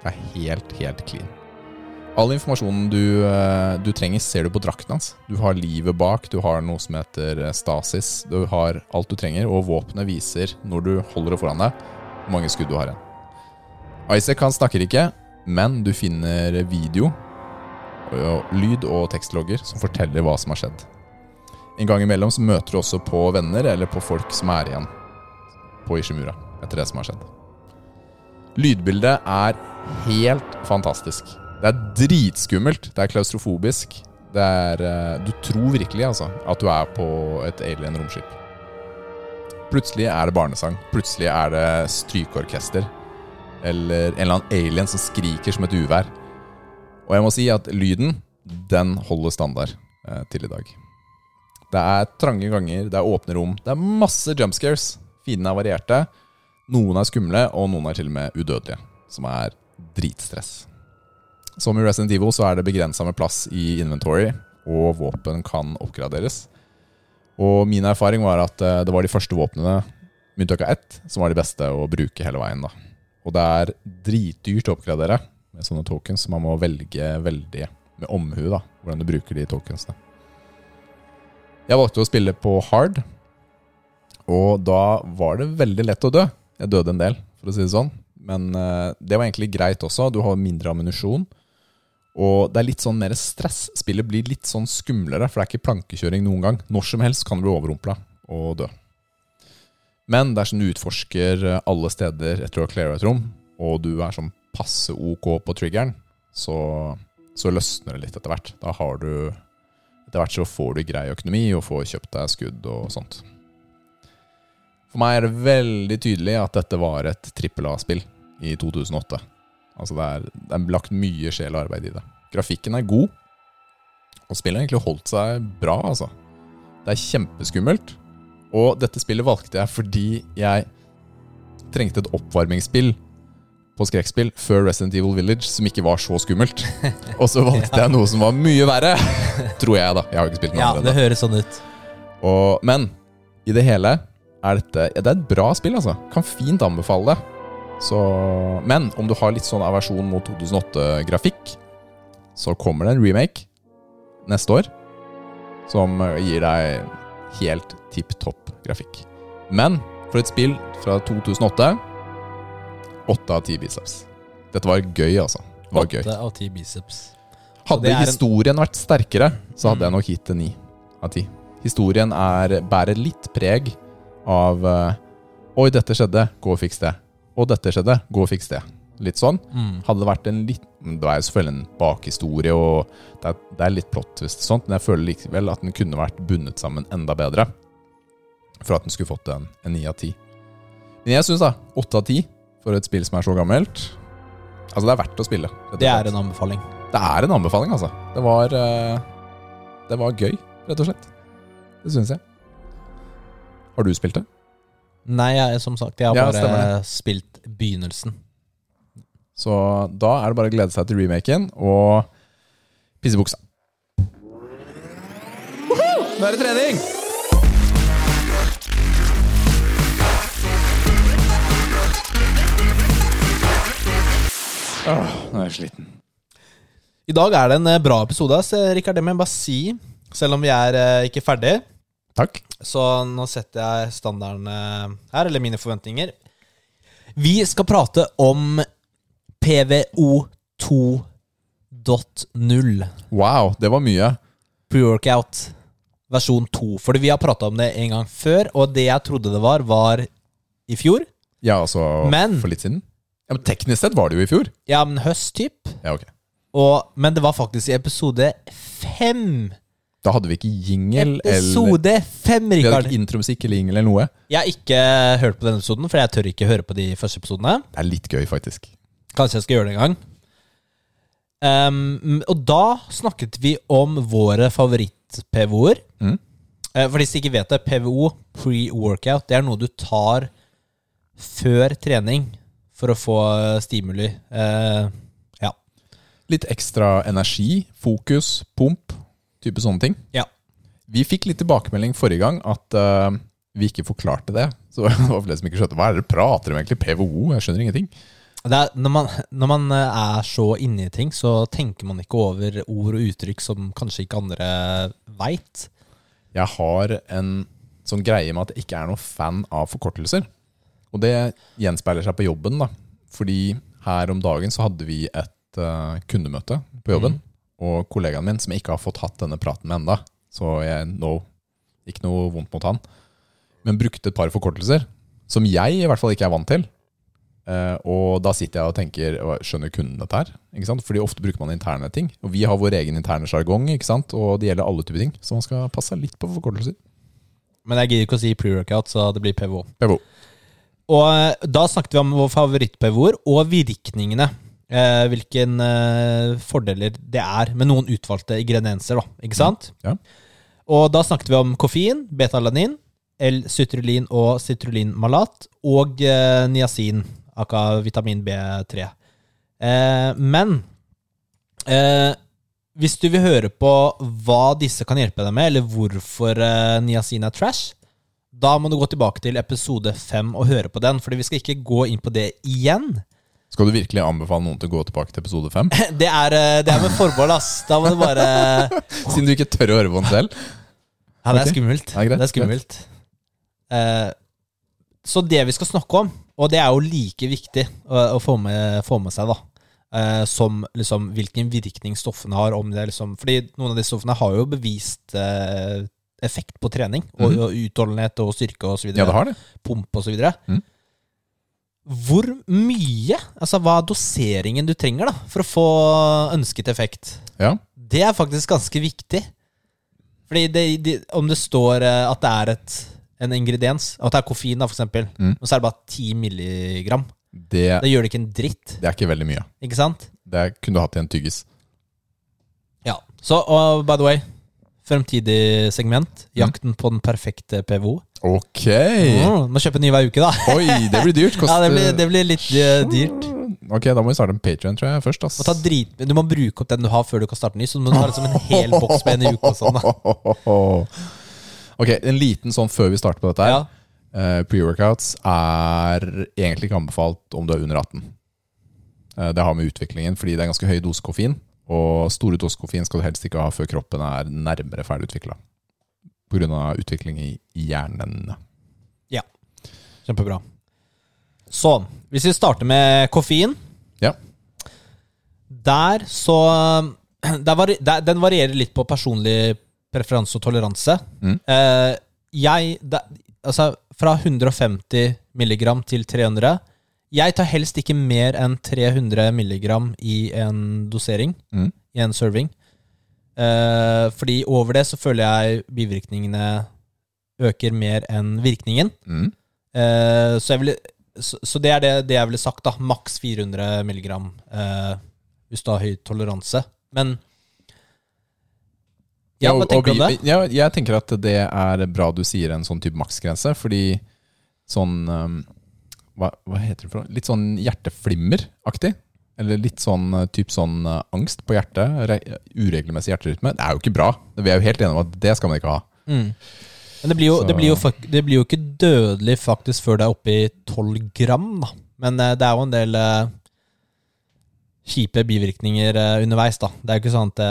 Det er helt, helt clean. All informasjonen du, eh, du trenger, ser du på drakten hans. Du har livet bak, du har noe som heter eh, stasis. Du har alt du trenger, og våpenet viser, når du holder det foran deg, hvor mange skudd du har igjen. Isaac han snakker ikke, men du finner video, og lyd og tekstlogger som forteller hva som har skjedd. En gang imellom så møter du også på venner eller på folk som er igjen på Ishimura etter det som har skjedd. Lydbildet er helt fantastisk. Det er dritskummelt. Det er klaustrofobisk. Det er eh, Du tror virkelig altså at du er på et alien-romskip. Plutselig er det barnesang. Plutselig er det strykeorkester. Eller en eller annen alien som skriker som et uvær. Og jeg må si at lyden, den holder standard eh, til i dag. Det er trange ganger, det er åpne rom, det er masse jump scares. Fiendene er varierte. Noen er skumle, og noen er til og med udødelige. Som er dritstress. Som i Resident Evil så er det begrensa med plass i inventory, og våpen kan oppgraderes. Og min erfaring var at eh, det var de første våpnene, av ett, som var de beste å bruke hele veien. da. Og det er dritdyrt å oppgradere med sånne tokens, så man må velge veldig med omhu da, hvordan du bruker de tokensene. Jeg valgte å spille på hard, og da var det veldig lett å dø. Jeg døde en del, for å si det sånn. Men eh, det var egentlig greit også. Du har mindre ammunisjon. Og det er litt sånn mer stress. Spillet blir litt sånn skumlere, for det er ikke plankekjøring noen gang. Når som helst kan du bli overrumpla og dø. Men dersom du utforsker alle steder etter å ha cleara et rom, og du er sånn passe ok på triggeren, så, så løsner det litt etter hvert. Da har du Etter hvert så får du grei økonomi og får kjøpt deg skudd og sånt. For meg er det veldig tydelig at dette var et trippel A-spill i 2008. Altså det er, det er lagt mye sjel og arbeid i det. Grafikken er god, og spillet har egentlig holdt seg bra, altså. Det er kjempeskummelt, og dette spillet valgte jeg fordi jeg trengte et oppvarmingsspill på skrekkspill før Resident Evil Village, som ikke var så skummelt. Og så valgte jeg noe som var mye verre, tror jeg, da. Jeg har ikke spilt noe Ja, annet det høres sånn ut. Og, men i det hele er dette ja, Det er et bra spill, altså. Kan fint anbefale det. Så, men om du har litt sånn aversjon mot 2008-grafikk, så kommer det en remake neste år som gir deg helt tipp topp grafikk. Men for et spill fra 2008 Åtte av ti biceps. Dette var gøy, altså. Åtte av ti biceps. Hadde er en- historien vært sterkere, så hadde Mm. jeg nok gitt det ni av ti. Historien er, bærer litt preg av uh, Oi, dette skjedde, gå og fiks det. Og dette skjedde, gå og fiks det. Litt sånn. Mm. Hadde det vært en litt Det er jo selvfølgelig en bakhistorie, og det er, det er litt plott twist og sånt, men jeg føler likevel at den kunne vært bundet sammen enda bedre. For at den skulle fått en en ni av ti. Men jeg syns åtte av ti for et spill som er så gammelt Altså, det er verdt å spille. Det er en anbefaling. Det er en anbefaling, altså. Det var, eh, det var gøy, rett og slett. Det syns jeg. Har du spilt det? Nei, jeg, som sagt, jeg har Ja, bare stemmer spilt begynnelsen. Så da er det bare å glede seg til remaken og pisse i buksa. Nå er det trening! Åh, nå er jeg sliten. I dag er det en eh, bra episode, ass, eh, Rikard. Det må jeg bare si. Selv om vi er eh, ikke ferdig. Takk. Så nå setter jeg standarden her, eller mine forventninger. Vi skal prate om PVO 2.0. Wow, det var mye. Pre-workout versjon 2. Fordi vi har prata om det en gang før, og det jeg trodde det var, var i fjor. Ja, altså Men- for litt siden. Ja, men Teknisk sett var det jo i fjor. Ja, men høst, typ. Ja, ok. Og, men det var faktisk i episode fem. Da hadde vi ikke jingle eller Episode fem, Vi hadde Rikard. ikke intromusikk eller jingle eller noe. Jeg har ikke hørt på denne episoden, for jeg tør ikke høre på de første episodene. Det er litt gøy, faktisk. Kanskje jeg skal gjøre det en gang. Ehm, og da snakket vi om våre favoritt-PVO-er. Mm. Eh, for de som ikke vet det, PVO, pre-workout, det er noe du tar før trening for å få eh, stimuli. Eh, ja. Litt ekstra energi, fokus, pump, type sånne ting. Ja. Vi fikk litt tilbakemelding forrige gang at uh, vi ikke forklarte det. Så det var flere som ikke skjønte Hva er det dere prater om egentlig? PVO? Jeg skjønner ingenting. Er, når, man, når man eh, er så inne i ting, så tenker man ikke over ord og uttrykk som kanskje ikke andre veit. Jeg har en sånn greie med at jeg ikke er noen fan av forkortelser. Og det gjenspeiler seg på jobben, da. Fordi her om dagen så hadde vi et uh, kundemøte på jobben. Og kollegaen min, som jeg ikke har fått hatt denne praten med enda, så jeg no, ikke noe vondt mot han, men brukte et par forkortelser som jeg i hvert fall ikke er vant til. Uh, og da sitter jeg og tenker Skjønner kunden dette her? Ikke sant? Fordi ofte bruker man interne ting. Og vi har vår egen interne sjargong, og det gjelder alle typer ting. Så man skal passe litt på forkortelser. Men jeg gidder ikke å si pre-workout, så det blir PVO. PVO. Og eh, da snakket vi om vår favoritt-PVO-er og virkningene. Eh, hvilken eh, fordeler det er med noen utvalgte ingredienser, da. Ikke sant? Ja. Og da snakket vi om koffein, betalanin, L-sytrulin og citrulinmalat, og eh, niacin, aka vitamin B3. Eh, men eh, hvis du vil høre på hva disse kan hjelpe deg med, eller hvorfor niacin er trash, da må du gå tilbake til episode fem og høre på den, fordi vi skal ikke gå inn på det igjen. Skal du virkelig anbefale noen til å gå tilbake til episode fem? Det er, eh, det er med forbehold, ass. Da må du bare Siden du ikke tør å høre på den selv? Ja, det er skummelt. Ja, greit, det er skummelt. Uh, så det vi skal snakke om, og det er jo like viktig å, å få, med, få med seg, da, uh, som liksom hvilken virkning stoffene har, om det liksom Fordi noen av de stoffene har jo bevist eh, effekt på trening, og, mm. og utholdenhet og styrke og så Ja, det har det. Pump og så videre. Mhm. Hvor mye, altså hva er doseringen du trenger da, for å få ønsket effekt? Ja. Det er faktisk ganske viktig. Fordi det, det, om det står eh, at det er et, en ingrediens, at det er koffein, da, for eksempel, Mm. og så er det bare 10 milligram, Det, det gjør det ikke en dritt. det er ikke veldig mye. Ikke sant? Det kunne du hatt i en tyggis. Ja. Så, og by the way, fremtidig segment, Mm. jakten på den perfekte PVO. Ok! Mm, må kjøpe ny hver uke, da. Oi, det blir dyrt. Ja, det blir, det blir litt uh, dyrt. Ok, da må vi starte en jeg, først. Ass. Må ta drit, du må bruke opp den du har før du kan starte ny, så du må ta liksom en hel boks med en uke og sånn. da. Ok, en liten sånn før vi starter på dette. her Ja. uh, Pre-workouts er egentlig ikke anbefalt om du er under 18. Uh, det har med utviklingen, fordi det er ganske høy dose koffein. Og store doser koffein skal du helst ikke ha før kroppen er nærmere ferdigutvikla. Pga. utvikling i hjernen. Kjempebra. Så, hvis vi starter med koffein Ja. Der så der var, der, Den varierer litt på personlig preferanse og toleranse. Mm. Eh, jeg der, Altså, fra 150 milligram til 300 Jeg tar helst ikke mer enn 300 milligram i en dosering. Mm. I en serving. Eh, fordi over det så føler jeg bivirkningene øker mer enn virkningen. Mm. Eh, så, ville, så, så det er det, det jeg ville sagt, da. Maks 400 milligram eh, hvis du har høy toleranse. Men Ja, hva tenker du om det? Ja, jeg tenker at det er bra du sier en sånn type maksgrense, fordi sånn um, hva, hva heter det for noe? Litt sånn hjerteflimmer-aktig. Eller litt sånn uh, typ sånn uh, angst på hjertet. Uregelmessig hjerterytme. Det er jo ikke bra. Vi er jo helt enige om at det skal man ikke ha. Mm. Men det blir, jo, det, blir jo, det blir jo ikke dødelig faktisk før det er oppe i 12 gram, da. Men eh, det er jo en del eh, kjipe bivirkninger eh, underveis, da. Det er jo ikke sånn at det,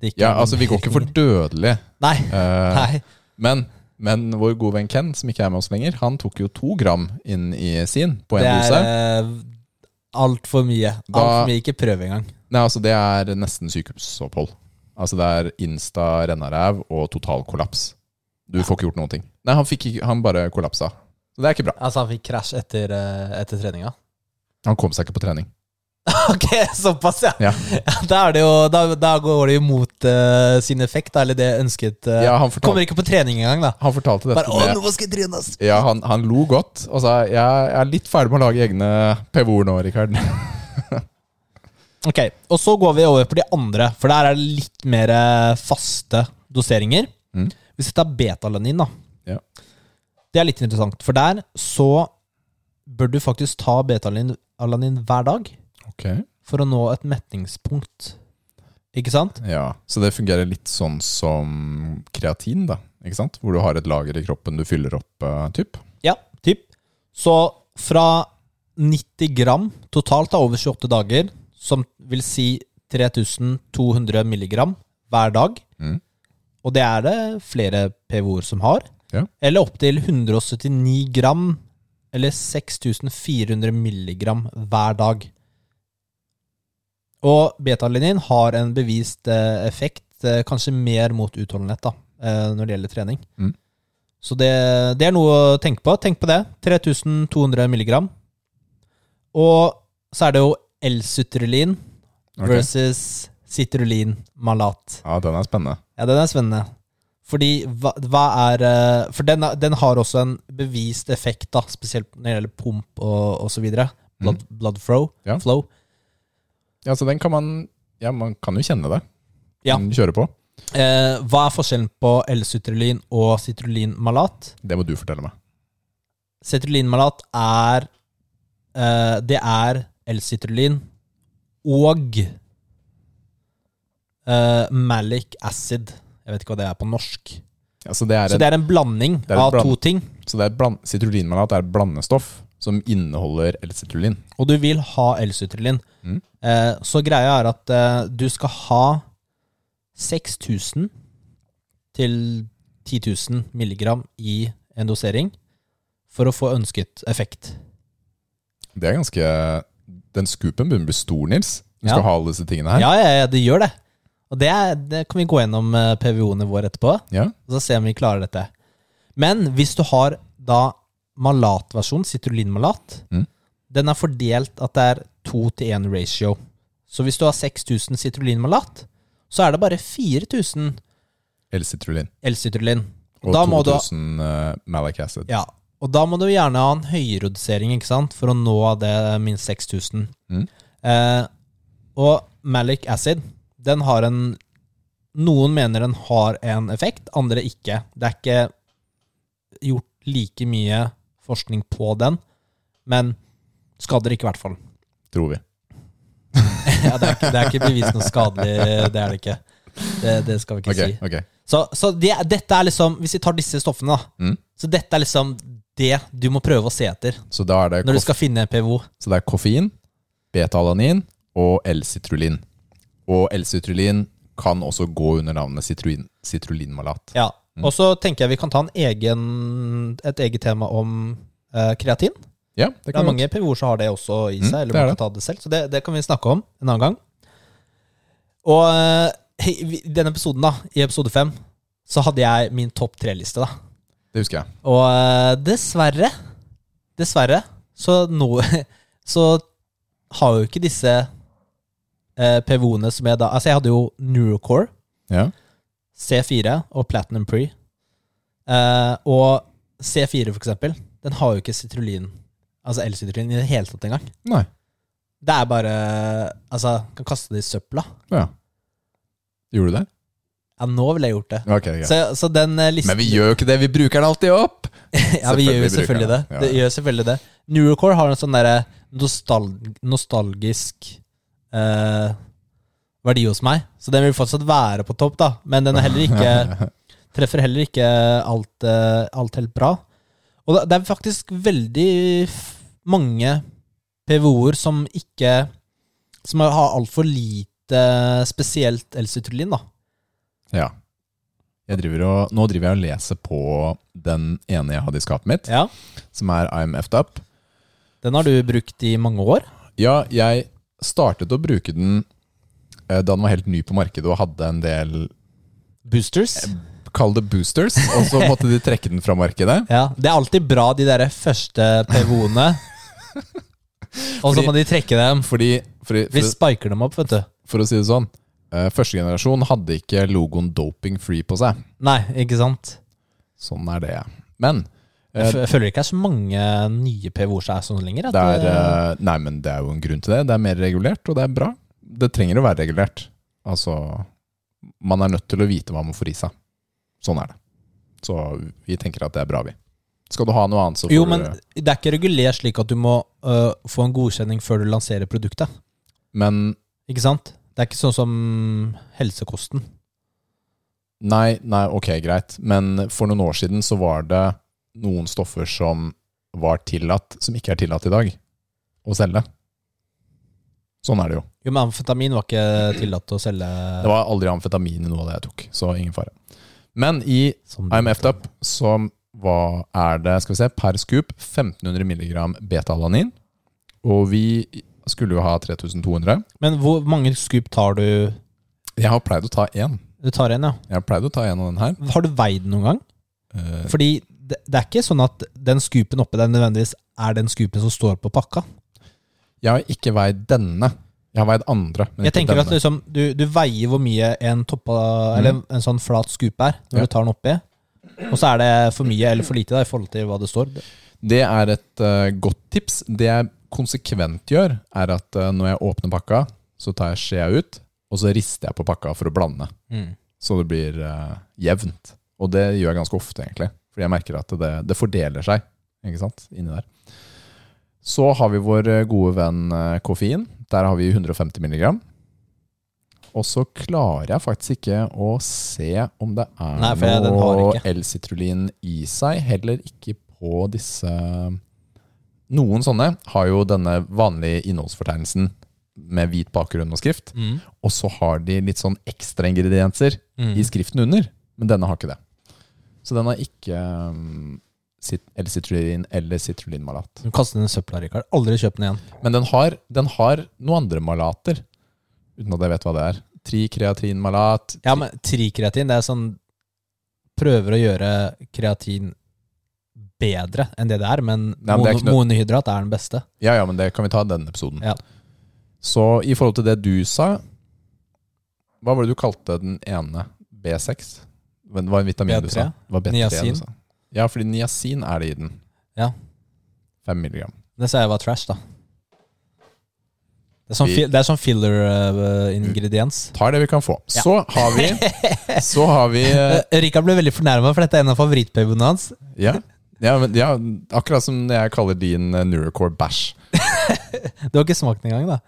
det ikke Ja, altså Vi går ikke for dødelig. Nei. Eh, nei. men, men vår gode venn Ken, som ikke er med oss lenger, han tok jo to gram inn i sin på en Det er dose. uh, altfor mye. Altfor mye. Ikke prøv engang. Nei, altså Det er nesten sykehusopphold. Altså Det er insta rennaræv og total kollaps. Du får ikke gjort noen ting. Nei, han, fikk ikke, han bare kollapsa. Så det er ikke bra. Altså, han fikk krasj etter, eh, etter treninga. Han kom seg ikke på trening. ok, såpass, ja. Ja. Da, det jo, da, da går det jo mot uh, sin effekt, da, eller det ønsket. uh, Ja, han fortalte, Kommer ikke på trening engang, da. han fortalte dette Bare 'Å, nå skal jeg trene', ass. Ja, han, han lo godt og sa jeg er litt ferdig med å lage egne PVO-er nå, Rikard. Ok, og så går vi over på de andre, for der er det litt mer eh, faste doseringer. Mm. Hvis vi tar betalanin, da. Ja. Det er litt interessant, for der så bør du faktisk ta betalanin hver dag Ok for å nå et metningspunkt. Ikke sant? Ja, Så det fungerer litt sånn som kreatin, da. Ikke sant? Hvor du har et lager i kroppen du fyller opp, uh, typ. Ja, typ. Så fra 90 gram totalt da, over 28 dager, som vil si 3200 milligram hver dag, Mm. og det er det flere PVO-er som har, Ja. eller opptil 179 gram, eller 6400 milligram hver dag. Og betalinin har en bevist eh, effekt, eh, kanskje mer mot utholdenhet da, eh, når det gjelder trening. Mm. Så det, det er noe å tenke på. Tenk på det. 3200 milligram. Og så er det jo L-sutrulin Ok. versus citrulin malat. Ja, den er spennende. Ja, den er spennende. Fordi hva, hva er For den, den har også en bevist effekt, da, spesielt når det gjelder pump og, osv. Blood, blood flow. Ja. flow. Ja, så den kan man Ja, man kan jo kjenne det. Ja. Den kjører på. Eh, hva er forskjellen på L-sutrulin og citrulin malat? Det må du fortelle meg. Citrulin malat er eh, Det er L-citrulin og eh, malic acid. Jeg vet ikke hva det er på norsk. Ja, så det er, Så en, det er en blanding er av bland- to ting. så det er bland, Citrullinmalat er et blandestoff som inneholder L-citrulin. Og du vil ha L-citrulin. Mm. Eh, så greia er at eh, du skal ha 6000 til 10 000 milligram i en dosering for å få ønsket effekt. Det er ganske Den scoopen begynner å bli stor, Nils. Du Ja. skal ha alle disse tingene her. Ja, ja, ja, det gjør det. Og det, er, det kan vi gå gjennom eh, PVO-ene våre etterpå, Ja. og så se om vi klarer dette. Men hvis du har da malatversjon, citrulinmalat, Mm. den er fordelt at det er 2 til 1 ratio. Så hvis du har 6000 citrulinmalat, så er det bare 4000 L-sitrulin. L-sitrulin. Og Da 2000 ha, malic acid. Ja, og da må du gjerne ha en høyredosering ikke sant, for å nå det minst 6000. Mm. Eh, og malic acid, den har en Noen mener den har en effekt, andre ikke. Det er ikke gjort like mye forskning på den, men skader ikke, i hvert fall. Tror vi. ja, det, er ikke, det er ikke bevist noe skadelig, det er det ikke. Det, det skal vi ikke okay, si. Okay. Så, så det, dette er liksom Hvis vi tar disse stoffene, da. Mm. Så dette er liksom det du må prøve å se etter Så da er det, når du skal finne PVO. så det er koffein, beta-alanin og L-citrulin. Og L-citrulin kan også gå under navnet citrulin, citrulinmalat. Ja. Mm. Og så tenker jeg vi kan ta en egen, et eget tema om uh, kreatin. Ja, det Det kan er mange PVO-er som har det også i seg, Mm, eller er man kan ta det selv. Så det, det kan vi snakke om en annen gang. Og eh, i denne episoden, da, i episode fem, så hadde jeg min topp tre-liste, da. Det husker jeg. Og eh, dessverre, dessverre, så nå Så har jo ikke disse eh, PVO-ene som jeg da Altså, jeg hadde jo Neurocore, Ja. C4 og Platinum Pre. Eh, og C4, for eksempel, den har jo ikke citrulin, altså L-citrulin, i det hele tatt engang. Nei. Det er bare Altså, kan kaste det i søpla. Ja. Gjorde du det? Ja, nå ville jeg gjort det. Ok, greit. Så, så den eh, listen Men vi gjør jo ikke det, vi bruker den alltid opp! Ja, vi gjør jo Selvfølgelig det. Ja. Det gjør selvfølgelig det. Neurocore har en sånn derre nostal nostalgisk eh, verdi hos meg, så den vil fortsatt være på topp, da. Men den er heller ikke treffer heller ikke alt, eh, alt helt bra. Og det- er faktisk veldig mange PVO-er som ikke som har altfor lite spesielt L-citrulin, da. Ja. Driver og, nå driver jeg og leser på den ene jeg hadde i skapet mitt, Ja. som er I'm effed up. Den har du brukt i mange år. Ja, jeg startet å bruke den da den var helt ny på markedet og hadde en del Boosters. Kall det boosters, og så måtte de trekke den fra markedet. Ja, Det er alltid bra, de der første PVO-ene. Og så må de trekke dem. Fordi, fordi Vi spiker dem opp, vet du. for å si det sånn, eh, første generasjon hadde ikke logoen doping free på seg. Nei, ikke sant? Sånn er det. Men Jeg eh, fø- jeg føler ikke det er så mange nye PVO-er som er sånn lenger. Er, eh, nei, men det er jo en grunn til det. Det er mer regulert, og det er bra. Det trenger å være regulert. Altså, man er nødt til å vite hva man får i seg. Sånn er det. Så vi tenker at det er bra, vi. Skal du ha noe annet, så får jo, du men det er ikke regulert slik at du må øh, få en godkjenning før du lanserer produktet. Men Ikke sant? Det er ikke sånn som helsekosten. Nei, nei, ok, greit. Men for noen år siden så var det noen stoffer som var tillatt, som ikke er tillatt i dag, å selge. Sånn er det jo. Jo, men amfetamin var ikke tillatt å selge Det var aldri amfetamin i noe av det jeg tok, så ingen fare. Men i som I'm effed så hva er det, skal vi se, per scoop 1500 milligram beta-alanin. Og vi skulle jo ha 3200. Men hvor mange scoop tar du? Jeg har pleid å ta én. Du tar en, ja. Jeg har pleid å ta en av den her. Har du veid den noen gang? Uh, Fordi det, det er ikke sånn at den scoopen oppe der nødvendigvis er den scoopen som står på pakka. Jeg har ikke veid denne. Jeg har veid andre. Jeg tenker at liksom, du, du veier hvor mye en, toppa, eller en, en sånn flat scoop er, når Ja. du tar den oppi. Og så er det for mye eller for lite da, i forhold til hva det står. Det er et uh, godt tips. Det jeg konsekvent gjør, er at uh, når jeg åpner pakka, så tar jeg skjea ut, og så rister jeg på pakka for å blande. Så det blir uh, jevnt. Og det gjør jeg ganske ofte, egentlig. Fordi jeg merker at det, det fordeler seg ikke sant, inni der. Så har vi vår eh, gode venn eh, koffein. Der har vi 150 milligram. Og så klarer jeg faktisk ikke å se om det er Nei, jeg- noe. L-citrulin i seg. Heller ikke på disse Noen sånne har jo denne vanlige innholdsfortegnelsen med hvit bakgrunn og skrift. Mm. Og så har de litt sånn ekstraingredienser Mm. i skriften under, men denne har ikke det. Så den har ikke um, cit- L-citrulin eller citrulinmalat. Du kaster den i søpla, Rikard. Aldri kjøp den igjen. Men den har, den har noen andre malater, uten at jeg vet hva det er. Trikreatinmalat. Ja, men trikreatin, det er sånn Prøver å gjøre kreatin bedre enn det det er, men Nei, men det er noe- monohydrat er den beste. Ja, ja, men det kan vi ta i denne episoden. Ja. Så i forhold til det du sa Hva var det du kalte den ene? B6? Men Det var en vitamin du B3? sa. Det var B3 Niacin. du sa. Ja, fordi niacin er det i den. Ja. Fem milligram. Det sa jeg var trash, da. Det er sånn, Vi- fi- det er sånn filler-ingrediens. Tar det vi kan få. Ja. Så har vi Så har vi eh, Rikard ble veldig fornærma, for dette er en av favorittperiodene hans. Ja, ja, men, ja akkurat som jeg kaller din uh, Neurocore bæsj. Du har ikke smakt den engang, da?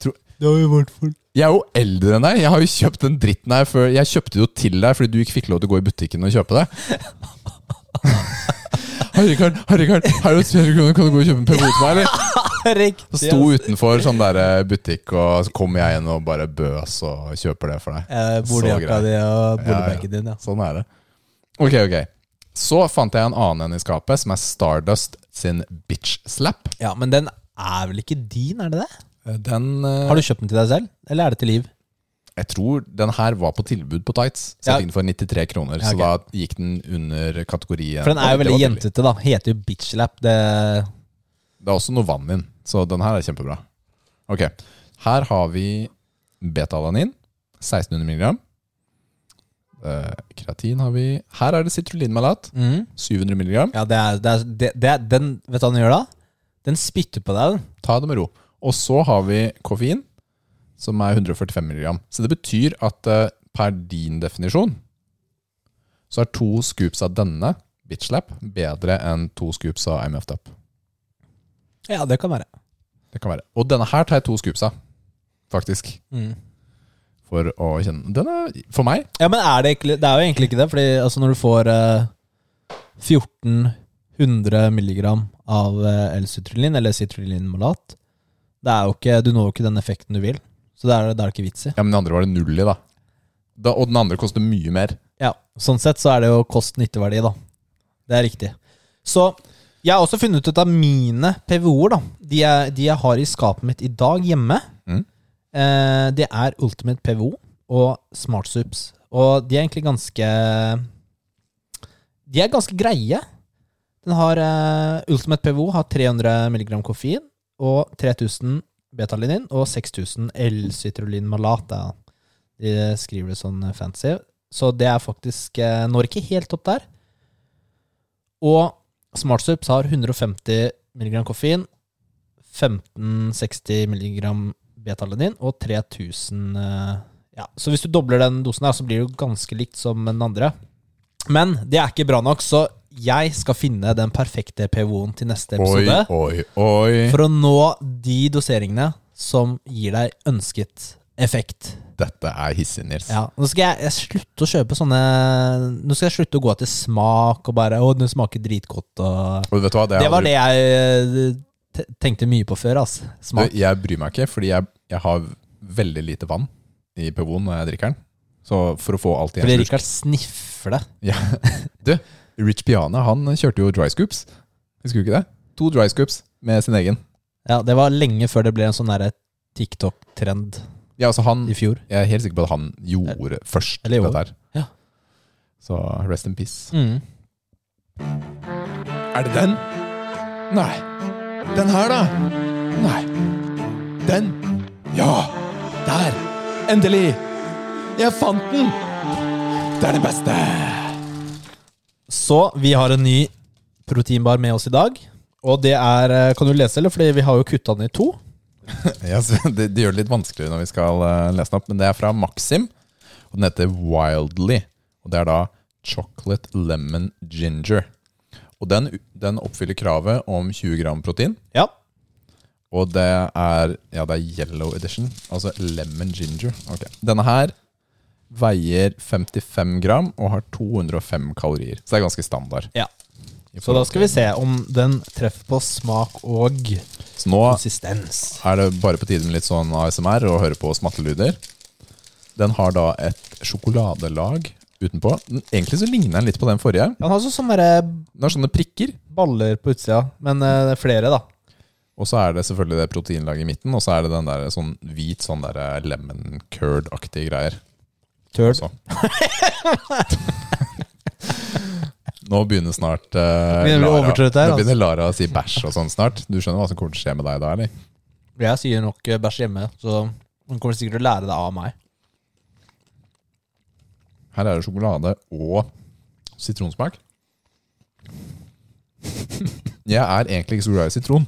Tro- det har i hvert fall Jeg er jo eldre enn deg. Jeg har jo kjøpt den dritten her før Jeg kjøpte det jo til deg fordi du ikke fikk lov til å gå i butikken og kjøpe det. Herregud, Rikard, her er det 300 kroner, kan du gå og kjøpe en PVO til meg, eller? Riktig. Så sto utenfor sånn der eh, butikk, og så kommer jeg inn og bare bøs og kjøper det for deg. Eh, Boligjakka di og Ja, ja. boligbagen din, ja. Sånn er det. Ok, ok. Så fant jeg en annen en i skapet, som er Stardust sin Bitch Slap. Ja, Men den er vel ikke din, er det det? Den eh, Har du kjøpt den til deg selv, eller er det til Liv? Jeg tror den her var på tilbud på Tights. Så Ja. den for 93 kroner. Ja, Så da gikk den under kategorien For den er jo veldig jentete, da. Heter jo bitchlap. Det Det er også noe vann inn, så den her er kjempebra. Ok, Her har vi beta-alanin. 1600 mg. Eh, kreatin har vi Her er det sitrulinmalat. mm. 700 mg. Ja, det er, det er, det, det er Den Vet du hva den gjør da? Den spytter på deg. den. Ta det med ro. Og så har vi koffein, som er 145 mg. Så det betyr at eh, per din definisjon så er to scoops av denne bitchlap bedre enn to scoops av IMF-tap. Ja, det kan være. Det kan være. Og denne her tar jeg to scoops av, faktisk. Mm. For å kjenne Den er For meg Ja, men er det, det er jo egentlig ikke det. Fordi altså, når du får eh, 1400 milligram av eh, L-citrulin, eller citrulinmalat, Det er jo ikke, du når jo ikke den effekten du vil. Så det er det er ikke vits i. Ja, Men den andre var det null i, da. da og den andre koster mye mer. Ja, Sånn sett så er det jo kost-nytteverdi, da. Det er riktig. Så jeg har også funnet ut av mine PVO-er, da. De jeg, de jeg har i skapet mitt i dag hjemme. Mm. Eh, det er Ultimate PVO og Smartsups. Og de er egentlig ganske De er ganske greie. Den har eh, Ultimate PVO har 300 mg koffein og 3000 betalinin og 6000 L-citrulin malat. ja. De skriver det sånn fancy. Så det er faktisk eh, Når ikke helt opp der. Og SmartSups har 150 mg koffein, 1560 mg betalanin og 3000 eh, Ja, så hvis du dobler den dosen her, så blir det jo ganske likt som den andre. Men det er ikke bra nok, så jeg skal finne den perfekte PVO-en til neste episode. oi, oi. oi. For å nå de doseringene som gir deg ønsket effekt. Dette er hissig, Nils. Ja, Nå skal jeg, jeg slutte å kjøpe sånne Nå skal jeg slutte å gå etter smak og bare Å, den smaker dritgodt og Og vet du hva? Det var aldri- det jeg eh, tenkte mye på før, altså. Smak. Jeg bryr meg ikke, fordi jeg, jeg har veldig lite vann i PVO-en når jeg drikker den. Så for å få alt i en Fordi slurk Rikard sniffer det. ja. Du, Rich Piana han kjørte jo dry scoops. Husker du ikke det? To dry scoops med sin egen. Ja, Det var lenge før det ble en sånn TikTok-trend Ja, altså han i fjor. Jeg er helt sikker på at han gjorde først Eller år. dette her. Ja. Så rest in peace. Mm. Er det den? Nei. Den her, da? Nei. Den? Ja! Der! Endelig! Jeg fant den! Det er den beste! Så vi har en ny proteinbar med oss i dag. Og det er eh, Kan du lese, eller? Fordi vi har jo kutta den i to. yes, det, det gjør det litt vanskeligere når vi skal eh, lese den opp, men det er fra Maxim. Og den heter Wildly. Og det er da Chocolate Lemon Ginger. Og den, den oppfyller kravet om 20 gram protein. Ja. Og det er Ja, det er yellow edition. Altså lemon ginger. Ok. Denne her veier 55 gram og har 205 kalorier. Så det er ganske standard. ja. Så da skal vi se om den treffer på smak og Så nå konsistens. er det bare på tide med litt sånn ASMR og høre på smattelyder. Den har da et sjokoladelag utenpå. Den- Egentlig så ligner den litt på den forrige. Den har sånne der Den har sånne prikker. baller på utsida, men uh, er flere, da. Og så er det selvfølgelig det proteinlaget i midten, og så er det den der sånn hvit sånn der lemon curd-aktige greier. Turd. også. Nå begynner snart uh, Begynner Lara, her, altså. begynner Lara å si bæsj og sånn snart. Du skjønner hva som kommer til å skje med deg da, eller? Jeg sier nok eh, bæsj hjemme, så hun kommer sikkert til å lære det av meg. Her er det sjokolade og sitronsmak. Jeg er egentlig ikke så glad i sitron.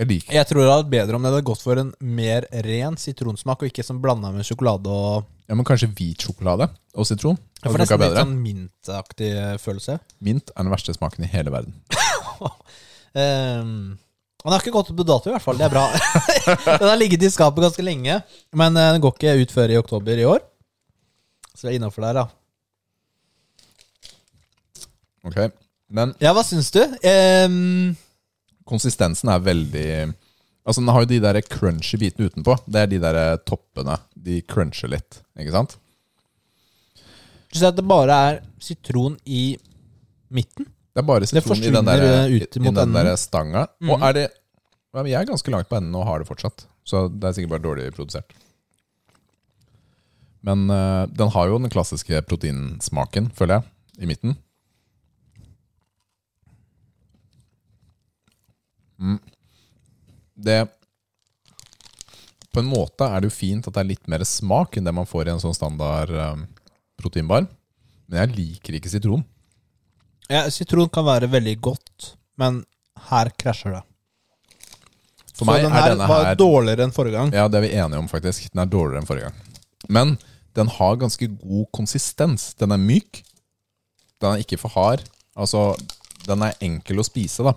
Jeg liker Jeg tror det hadde vært bedre om det hadde gått for en mer ren sitronsmak, og ikke som blanda med sjokolade og ja, men kanskje hvit sjokolade og sitron. Jeg Hadde får nesten funka litt bedre. sånn mintaktig eh, følelse. Mint er den verste smaken i hele verden. Um, den har ikke gått ut på dato, i hvert fall. Det er bra. den har ligget i skapet ganske lenge, men eh, den går ikke ut før i oktober i år. Så vi er innafor der, da. Ok, Men Ja, hva syns du? Um, konsistensen er veldig Altså Den har jo de der crunchy bitene utenpå. Det er de der toppene. De cruncher litt, ikke sant? du sier at det bare er sitron i midten? Det er bare sitron i den der, eh, i, ut i den der stanga. Mm. Og er det Jeg er ganske langt på enden og har det fortsatt. Så det er sikkert bare dårlig produsert. Men eh, den har jo den klassiske proteinsmaken, føler jeg, i midten. Mm. Det På en måte er det jo fint at det er litt mer smak enn det man får i en sånn standard eh, proteinbar. Men jeg liker ikke sitron. Ja, sitron kan være veldig godt, men her krasjer det. For meg den er her var her dårligere enn forrige gang. Ja, det er vi enige om, faktisk. Den er dårligere enn forrige gang. Men den har ganske god konsistens. Den er myk. Den er ikke for hard. Altså, den er enkel å spise, da.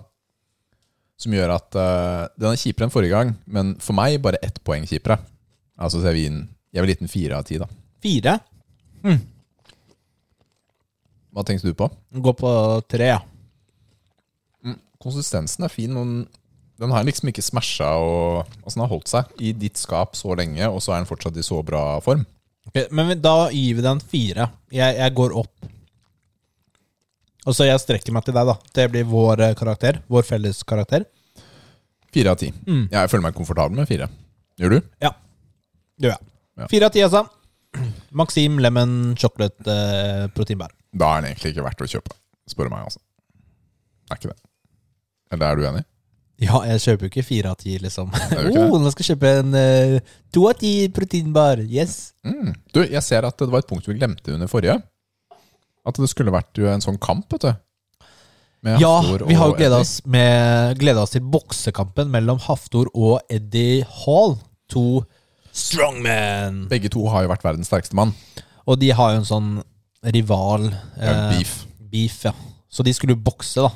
Som gjør at uh, Den er kjipere enn forrige gang, men for meg bare ett poeng kjipere. Altså, så jeg vil Jeg vil gi den fire av ti, da. Fire. Hva tenkte du på? Gå på tre, ja. Konsistensen er fin, men den Den har liksom ikke smasha og altså den har holdt seg i ditt skap så lenge, og så er den fortsatt i så bra form. Okay, men da gir vi den fire. Jeg, jeg går opp. Og så jeg strekker meg til deg, da. Det blir vår eh, karakter. Vår felles karakter. Fire av ti. Mm. Jeg føler meg komfortabel med fire. Gjør du? Ja. Gjør jeg. Ja. Fire av ti, altså. Maxim lemon chocolate eh, proteinbær. Da er den egentlig ikke verdt å kjøpe, spør du meg. altså. Er ikke det. Eller er du enig? Ja, jeg kjøper jo ikke fire av ti, liksom. Oh, nå skal jeg kjøpe en eh, to av ti proteinbar. Yes. Mm. Du, jeg ser at det var et punkt vi glemte under forrige. At det skulle vært jo en sånn kamp, vet du. Med Ja, vi har jo gleda oss, oss til boksekampen mellom Haftor og Eddie Hall. To strongmen. Begge to har jo vært verdens sterkeste mann. Og de har jo en sånn rival Ja, eh, beef. beef, ja. Så de skulle bokse, da.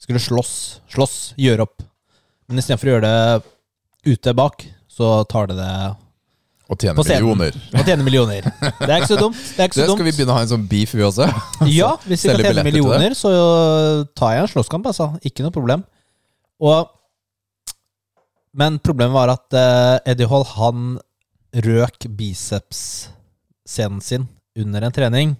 Skulle slåss, slåss, gjøre opp. Men istedenfor å gjøre det ute bak, så tar de det Og tjene millioner. og tjene millioner. Det er ikke så dumt. Det ikke Det så skal dumt. vi begynne å ha en sånn beef, vi også? Ja, hvis vi kan tjene det. millioner, så tar jeg en slåsskamp, altså. Ikke noe problem. Og Men problemet var at uh, Eddie Hall, han røk biceps-scenen sin under en trening.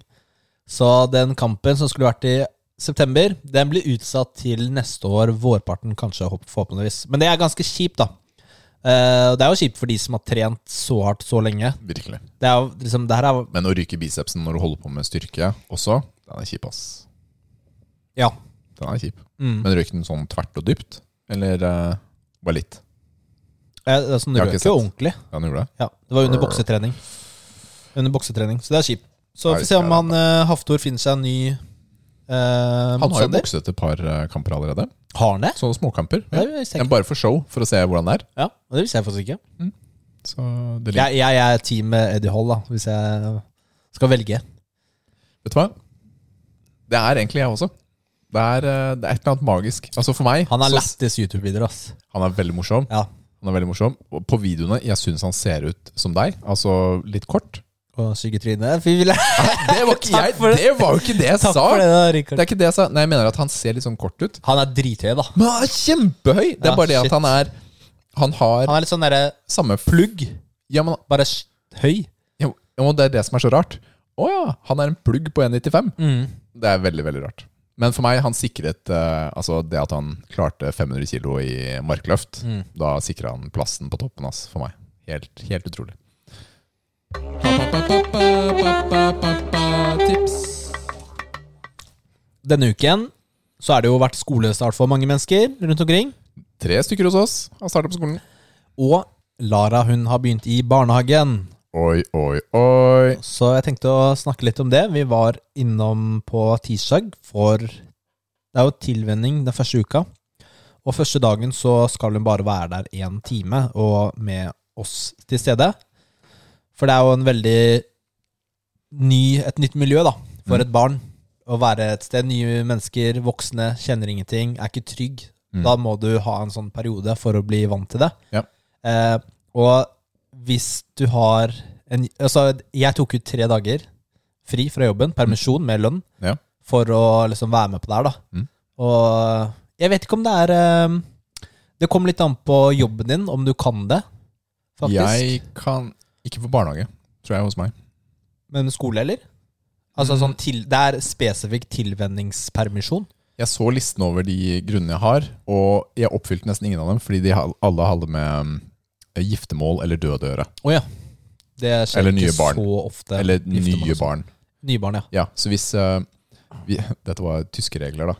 Så den kampen som skulle vært i september, den blir utsatt til neste år, vårparten kanskje, forhåpentligvis. Men det er ganske kjipt, da. Eh, det er jo kjipt for de som har trent så hardt så lenge. Virkelig. Det er jo liksom, det her er Men å ryke bicepsen når du holder på med styrke også, den er kjip, ass. Ja. Den er kjip. Mm. Men røyk den sånn tvert og dypt? Eller uh, bare litt? Eh, det er sånn, har ikke jo ordentlig. Ja, den gjorde det? Ja, det var under boksetrening. Under boksetrening, Så det er kjipt. Så får vi se om han uh, Haftor finner seg en ny eh, Han har jo bokset et par eh, kamper allerede. Har han det? Sånne småkamper. Ja, det jeg Men bare for show, for å se hvordan det er. Ja, og det visste jeg faktisk ikke. Så det ligger. Jeg, jeg er team Eddie Hall, da, hvis jeg skal velge. Vet du hva? Det er egentlig jeg også. Det er, eh, det er et eller annet magisk. Altså For meg Han er lættis YouTube-videoer. Han er veldig morsom. Ja. Han er veldig morsom Og på videoene jeg syns han ser ut som deg. Altså litt kort. Og. Fy ville. Det var, ikke jeg, det. det var jo ikke det jeg sa! det, da, Det er ikke det jeg sa. Nei, jeg mener at han ser litt sånn kort ut. Han er drithøy, da. Men han er kjempehøy! Det er Ja, bare det shit. at han er Han har Han er litt sånn derre samme plugg. Ja, men bare høy. ja, og det er det som er så rart. Å ja, han er en plugg på 1,95. Mm. Det er veldig, veldig rart. Men for meg, han sikret uh, Altså det at han klarte 500 kilo i markløft, Mm. da sikra han plassen på toppen hans for meg. Helt, helt utrolig. Tips. Denne uken så er det jo vært skolestart for mange mennesker rundt omkring. Tre stykker hos oss har starta på skolen. Og Lara hun har begynt i barnehagen. Oi, oi, oi. Så jeg tenkte å snakke litt om det. Vi var innom på tirsdag for Det er jo tilvenning den første uka. Og første dagen så skal hun bare være der én time, og med oss til stede. For det er jo en veldig ny, et nytt miljø da, for Mm. et barn. Å være et sted. Nye mennesker, voksne, kjenner ingenting, er ikke trygg. Mm. Da må du ha en sånn periode for å bli vant til det. Ja. Eh, og hvis du har en Altså, jeg tok ut tre dager fri fra jobben, permisjon med lønn, Ja. for å liksom være med på det her, da. Mm. Og jeg vet ikke om det er eh, Det kommer litt an på jobben din, om du kan det, faktisk. Jeg kan Ikke for barnehage, tror jeg, hos meg. Men skole, eller? Altså sånn til, Det er spesifikk tilvenningspermisjon. Jeg så listen over de grunnene jeg har, og jeg oppfylte nesten ingen av dem, fordi de alle hadde med mm, giftermål eller død å gjøre. Oh, ja. Det skjer Eller ikke barn. så ofte. Eller nye sånn. barn. Nye barn, ja. Ja, så hvis uh, vi, Dette var tyske regler, da.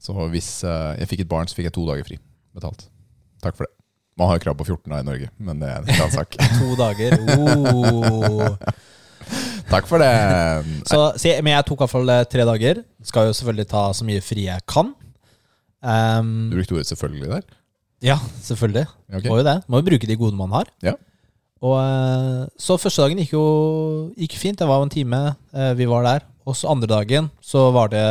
Så hvis uh, jeg fikk et barn, så fikk jeg to dager fri betalt. Takk for det. Man har jo krav på 14 da i Norge, men det er en annen sak. To dager. Oh. Takk for det. Så, se, men jeg tok i hvert fall eh, tre dager. Skal jo selvfølgelig ta så mye fri jeg kan. Um, Du brukte ordet 'selvfølgelig' der. ja, selvfølgelig. Okay. ok. Må jo det. Må jo bruke de gode man har. Ja. Og eh, Så første dagen gikk jo gikk fint. Det var jo en time eh, vi var der. Og så andre dagen så var det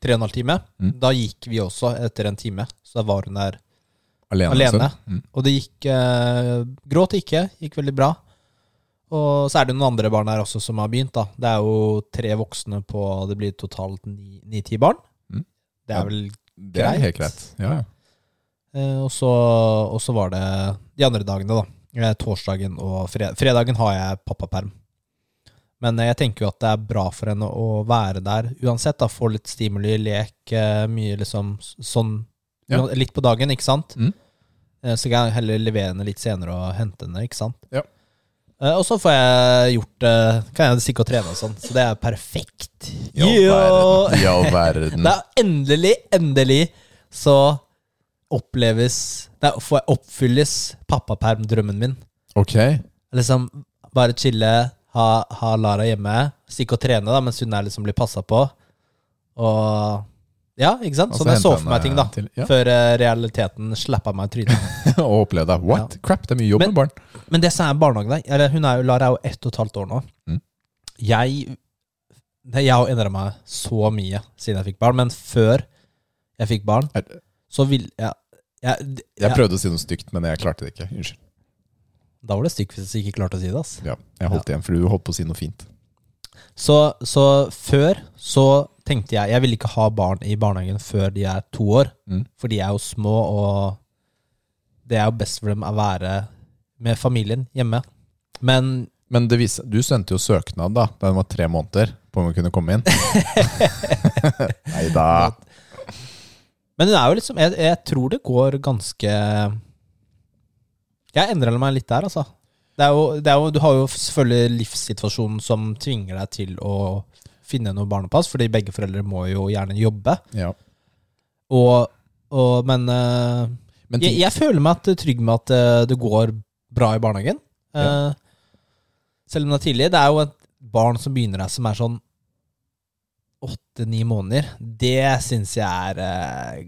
tre og en halv time. Mm. Da gikk vi også etter en time. Så da var hun der Alene. Alene. altså. Mm. Og det gikk eh, Gråt ikke. Gikk veldig bra. Og så er det noen andre barn her også som har begynt. da Det er jo tre voksne på Det blir totalt ni- ni-ti barn. Mm. Det Ja. er vel Det er helt greit. Ja, ja. Eh, og, så, og så var det de andre dagene, da. Eh, torsdagen og fredagen. fredagen har jeg pappaperm. Men eh, jeg tenker jo at det er bra for henne å være der uansett. da, Få litt stimuli, lek, eh, mye liksom sånn Ja. Litt på dagen, ikke sant? Mm. Eh, Så kan jeg heller levere henne litt senere og hente henne, ikke sant? Ja. Eh, Og så får jeg gjort eh, Kan jeg stikke og trene og sånn. Så det er perfekt. Ja, all verden. All verden. Det er endelig, endelig så oppleves Nei, får jeg oppfylles pappapermdrømmen min. Ok. Liksom bare chille, ha, ha Lara hjemme, stikke og trene da, mens hun er liksom blir passa på. Og ja, ikke sant? Så Sånn jeg så for meg ting, da. til- ja. Før eh, realiteten slappa meg i trynet. Og opplevde. What? Crap, det er mye jobb Men- med barn. Men det som er barnehagen der eller hun er jo, Lara er jo ett og et halvt år nå. Mm. Jeg det, Jeg har endra meg så mye siden jeg fikk barn, men før jeg fikk barn, Er- så vil jeg, jeg, Jeg prøvde å si noe stygt, men jeg klarte det ikke. Unnskyld. Da var det stygt hvis jeg ikke klarte å si det. ass. Ja, jeg holdt igjen, for du holdt på å si noe fint. Så, så før så tenkte jeg Jeg ville ikke ha barn i barnehagen før de er to år. Mm. For de er jo små, og det er jo best for dem å være med familien hjemme. Men Men det viser, du sendte jo søknad da da den var tre måneder på om hun kunne komme inn. Nei da. Men hun er jo liksom jeg, jeg tror det går ganske Jeg endrer meg litt der, altså. Det er jo, det er jo, du har jo selvfølgelig livssituasjonen som tvinger deg til å finne noe barnepass, fordi begge foreldre må jo gjerne jobbe. Ja. Og, og, men uh, Men jeg, jeg føler meg at, trygg med at uh, det går bra i barnehagen. Ja. Eh, selv om det er tidlig. Det er jo et barn som begynner her, som er sånn åtte-ni måneder. Det syns jeg er uh,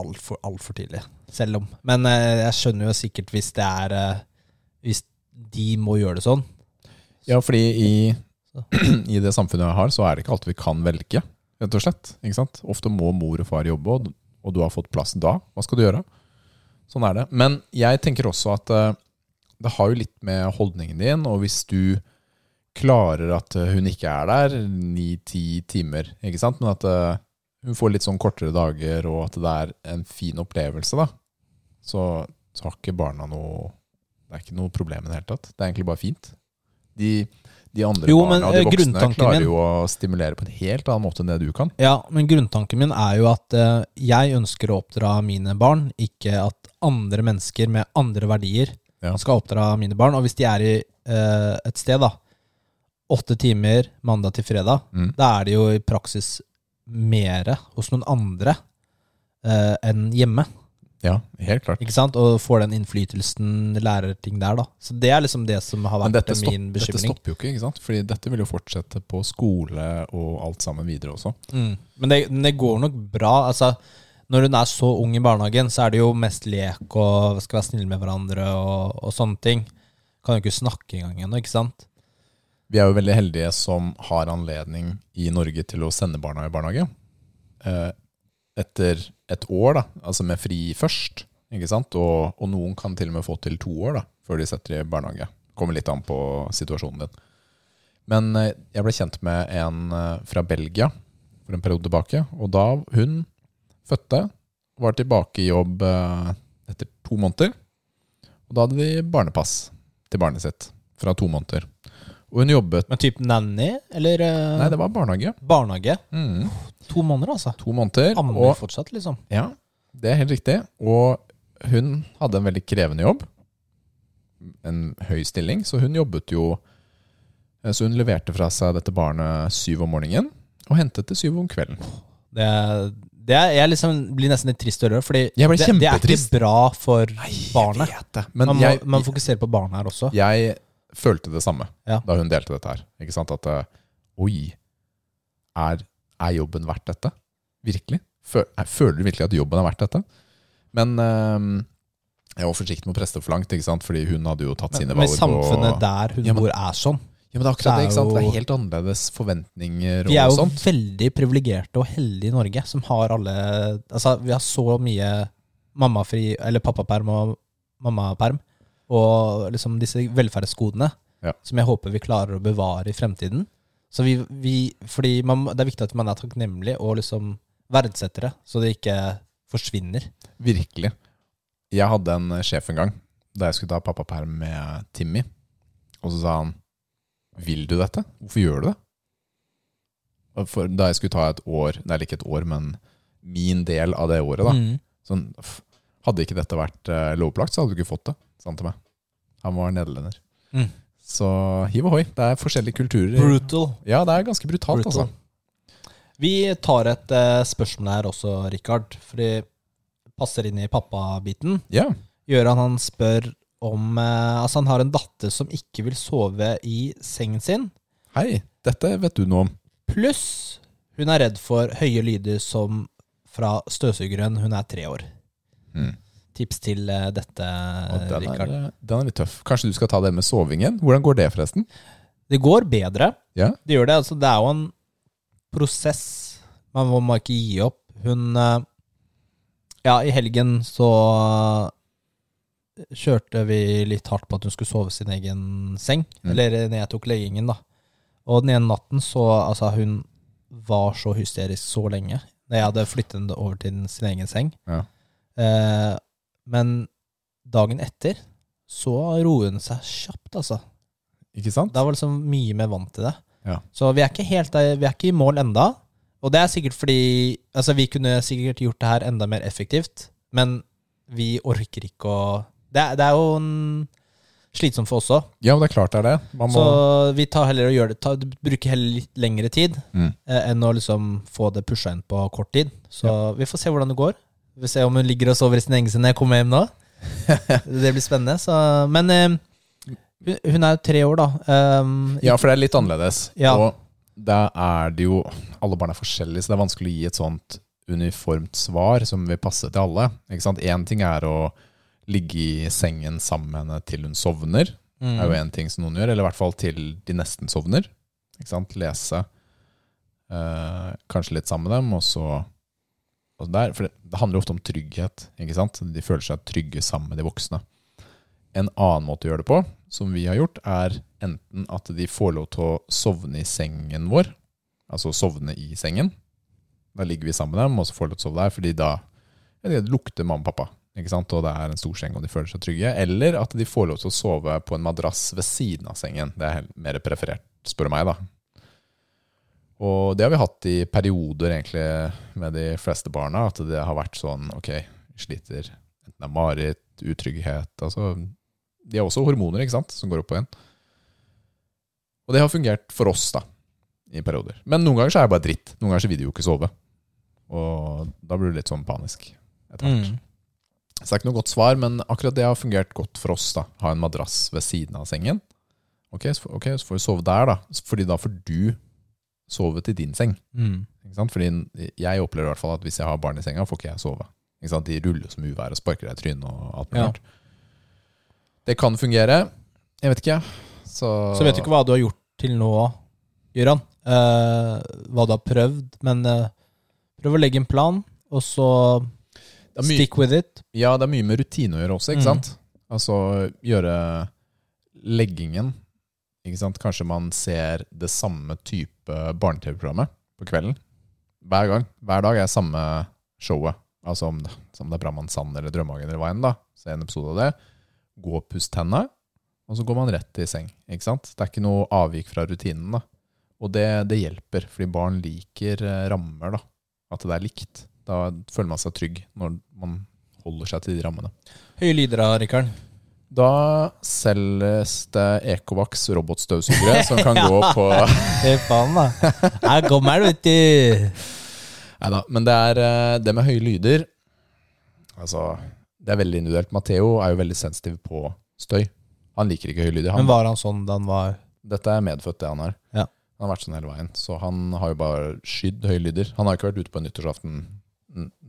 altfor alt for tidlig. Selv om. Men eh, jeg skjønner jo sikkert hvis det er eh, Hvis de må gjøre det sånn. ja, fordi i, i det samfunnet jeg har, så er det ikke alt vi kan velge, rett og slett. Ikke sant? Ofte må mor og far jobbe, og, du har fått plass da. Hva skal du gjøre? Sånn er det. Men jeg tenker også at eh, det har jo litt med holdningen din, og hvis du klarer at eh, hun ikke er der ni-ti timer, ikke sant? men at eh, hun får litt sånn kortere dager, og at det er en fin opplevelse, da, så har ikke barna noe Det er ikke noe problem i det hele tatt. Det er egentlig bare fint. De, de andre Jo, barna og de eh, voksne klarer min- jo å stimulere på en helt annen måte enn det du kan. Ja, men grunntanken min er jo at uh, jeg ønsker å oppdra mine barn, ikke at andre mennesker med andre verdier Ja. skal oppdra mine barn. Og hvis de er i uh, et sted, da, åtte timer mandag til fredag, Mm. da er det jo i praksis mere hos noen andre uh, enn hjemme. Ja, helt klart. Ikke sant? Og får den innflytelsen, lærer ting der, da. Så det er liksom det som har vært dette, stopp, min dette stopper jo ikke, ikke sant? Fordi dette vil jo fortsette på skole og alt sammen videre også. Mm. Men det, det går nok bra. Altså, når hun er så ung i barnehagen, så er det jo mest lek og skal være snille med hverandre og, og sånne ting. Kan jo ikke snakke engang ennå, ikke sant? Vi er jo veldig heldige som har anledning i Norge til å sende barna i barnehage. Eh, etter et år, da, altså med fri først. Ikke sant? Og, og noen kan til og med få til to år da, før de setter i barnehage. Kommer litt an på situasjonen din. Men eh, jeg ble kjent med en eh, fra Belgia for en periode tilbake. Og da hun fødte, var tilbake i jobb eh, etter to måneder. Og da hadde de barnepass til barnet sitt fra to måneder. Og hun jobbet Men type nanny eller eh, Nei, det var barnehage. barnehage? Mm. To måneder, altså. To måneder. Ammer Og, fortsatt, liksom. ja, det er helt riktig. Og hun hadde en veldig krevende jobb. En høy stilling, så hun jobbet jo eh, Så hun leverte fra seg dette barnet syv om morgenen og hentet det syv om kvelden. Det, det er, jeg liksom blir nesten litt trist å høre, fordi Jeg ble det, det er ikke bra for barnet. Men man, må, jeg, man fokuserer på barnet her også. jeg følte det samme Ja. da hun delte dette her. Ikke sant? At eh, oi, er, er jobben verdt dette? Virkelig? Føler du virkelig at jobben er verdt dette? Men øh, jeg var forsiktig med å presse det for langt, ikke sant? fordi hun hadde jo tatt sine valg. men samfunnet og, der hun Ja, men- bor, er sånn. ja, men det er akkurat det, det ikke sant? Det er helt annerledes forventninger Vi er jo sånt. veldig privilegerte og heldige i Norge, som har alle Altså, vi har så mye mammafri, eller pappaperm og mammaperm, og liksom disse velferdsgodene, Ja. som jeg håper vi klarer å bevare i fremtiden. Så vi, vi Fordi man, det er viktig at man er takknemlig og liksom verdsetter det, så det ikke forsvinner. Virkelig. Jeg hadde en sjef en gang da jeg skulle ta pappaperm med Timmy. Og så sa han Vil du dette? Hvorfor gjør du det? For da jeg skulle ta et år, det er ikke et år, men min del av det året, da. Mm. Sånn, hadde ikke dette vært uh, lovpålagt, så hadde du ikke fått det. Sa han til meg. Han var nederlender. Mm. Så hiv ohoi. Det er forskjellige kulturer. Brutal. Ja, det er ganske brutalt, Brutal. altså. Vi tar et uh, spørsmål her også, Rikard. For det passer inn i pappabiten. Yeah. Gøran han spør om uh, Altså, han har en datter som ikke vil sove i sengen sin. Hei, dette vet du noe om. Pluss hun er redd for høye lyder som fra støvsugeren. Hun er tre år. Mm. Tips til eh, dette, den, Rikard. er, den er litt tøff. Kanskje du skal ta det med sovingen? Hvordan går det, forresten? Det går bedre. Ja. Det gjør det. Altså, det er jo en prosess. Man må, ikke gi opp. Hun eh, Ja, i helgen så kjørte vi litt hardt på at hun skulle sove sin egen seng. Mm. Eller når jeg tok leggingen, da. Og den ene natten så Altså, hun var så hysterisk så lenge. Jeg hadde flyttet henne over til sin egen seng. Ja. Eh, men dagen etter så roer hun seg kjapt, altså. Ikke sant? Da var liksom mye mer vant til det. Ja. Så vi er ikke helt der, vi er ikke i mål enda. Og det er sikkert fordi Altså, vi kunne sikkert gjort det her enda mer effektivt, men vi orker ikke å Det, er- det er jo en, slitsomt for oss òg. Ja, men det er klart det er det. Må Så vi tar heller og gjør det ta, bruker heller litt lengre tid mm. eh, enn å liksom få det pusha inn på kort tid. Så vi får se hvordan det går. Vi får se om hun ligger og sover i sin egen seng når jeg kommer hjem nå. det blir spennende. Så, men eh, hun, er jo tre år, da. Um, Ja, for det er litt annerledes. Ja. Og da er det jo Alle barn er forskjellige, så det er vanskelig å gi et sånt uniformt svar som vil passe til alle. Ikke sant? Én ting er å ligge i sengen sammen med henne til hun sovner. mm. er jo en ting som noen gjør, eller i hvert fall til de nesten sovner. Ikke sant? Lese eh, kanskje litt sammen med dem, og så der, For det, det handler ofte om trygghet. ikke sant? De føler seg trygge sammen med de voksne. En annen måte å gjøre det på, som vi har gjort, er enten at de får lov til å sovne i sengen vår, altså sovne i sengen. Da ligger vi sammen med dem, og så får de lov til å sove der, fordi da det lukter mamma og pappa. Ikke sant? Og det er en stor seng, og de føler seg trygge. Eller at de får lov til å sove på en madrass ved siden av sengen. Det er mer preferert, spør du meg, da. Og det har vi hatt i perioder, egentlig, med de fleste barna. At det har vært sånn ok, sliter enten det er mareritt, utrygghet altså, De har også hormoner ikke sant, som går opp og igjen. Og det har fungert for oss, da, i perioder. Men noen ganger så er det bare dritt. Noen ganger så vil de jo ikke sove. Og da blir du litt sånn panisk etter hvert. Mm. Så det er ikke noe godt svar, men akkurat det har fungert godt for oss. da Ha en madrass ved siden av sengen. Ok, så, ok, så får vi sove der, da. Fordi da får du sove til din seng. Mm. Fordi jeg opplever i hvert fall at hvis jeg har barn i senga, får ikke jeg sove. Ikke sant? De ruller som uvær og sparker deg i trynet og alt mulig Ja. Det kan fungere. Jeg vet ikke, så Så vet du ikke hva du har gjort til nå, Gøran. Eh, hva du har prøvd, men eh, prøv å legge en plan, og så mye, stick with it. Ja, det er mye med rutine å gjøre også, ikke Mm. sant? Altså gjøre leggingen? Kanskje man ser det samme type barne-TV-programmet på kvelden. Hver gang. Hver dag er samme showet. Altså om det, om det er Brannmann Sand eller Drømmehagen eller hva enn. Se en episode av det. Gå og puss tenna, og så går man rett i seng. Ikke sant? Det er ikke noe avvik fra rutinen, da. Og det, det hjelper, fordi barn liker eh, rammer, da. At det er likt. Da føler man seg trygg når man holder seg til de rammene. Høye lyder da, Rikard. Da selges det Ecovax robotstøvsugere som kan gå på Fy faen, da. Her kommer det, vet du. Neida, men det er eh, det med høye lyder Altså, det er veldig individuelt. Matheo er jo veldig sensitiv på støy. Han liker ikke høye lyder. Han, Men var han sånn da han var Dette er medfødt, det han har. Ja. Han har vært sånn hele veien. Så han har jo bare skydd høye lyder. Han har ikke vært ute på nyttårsaften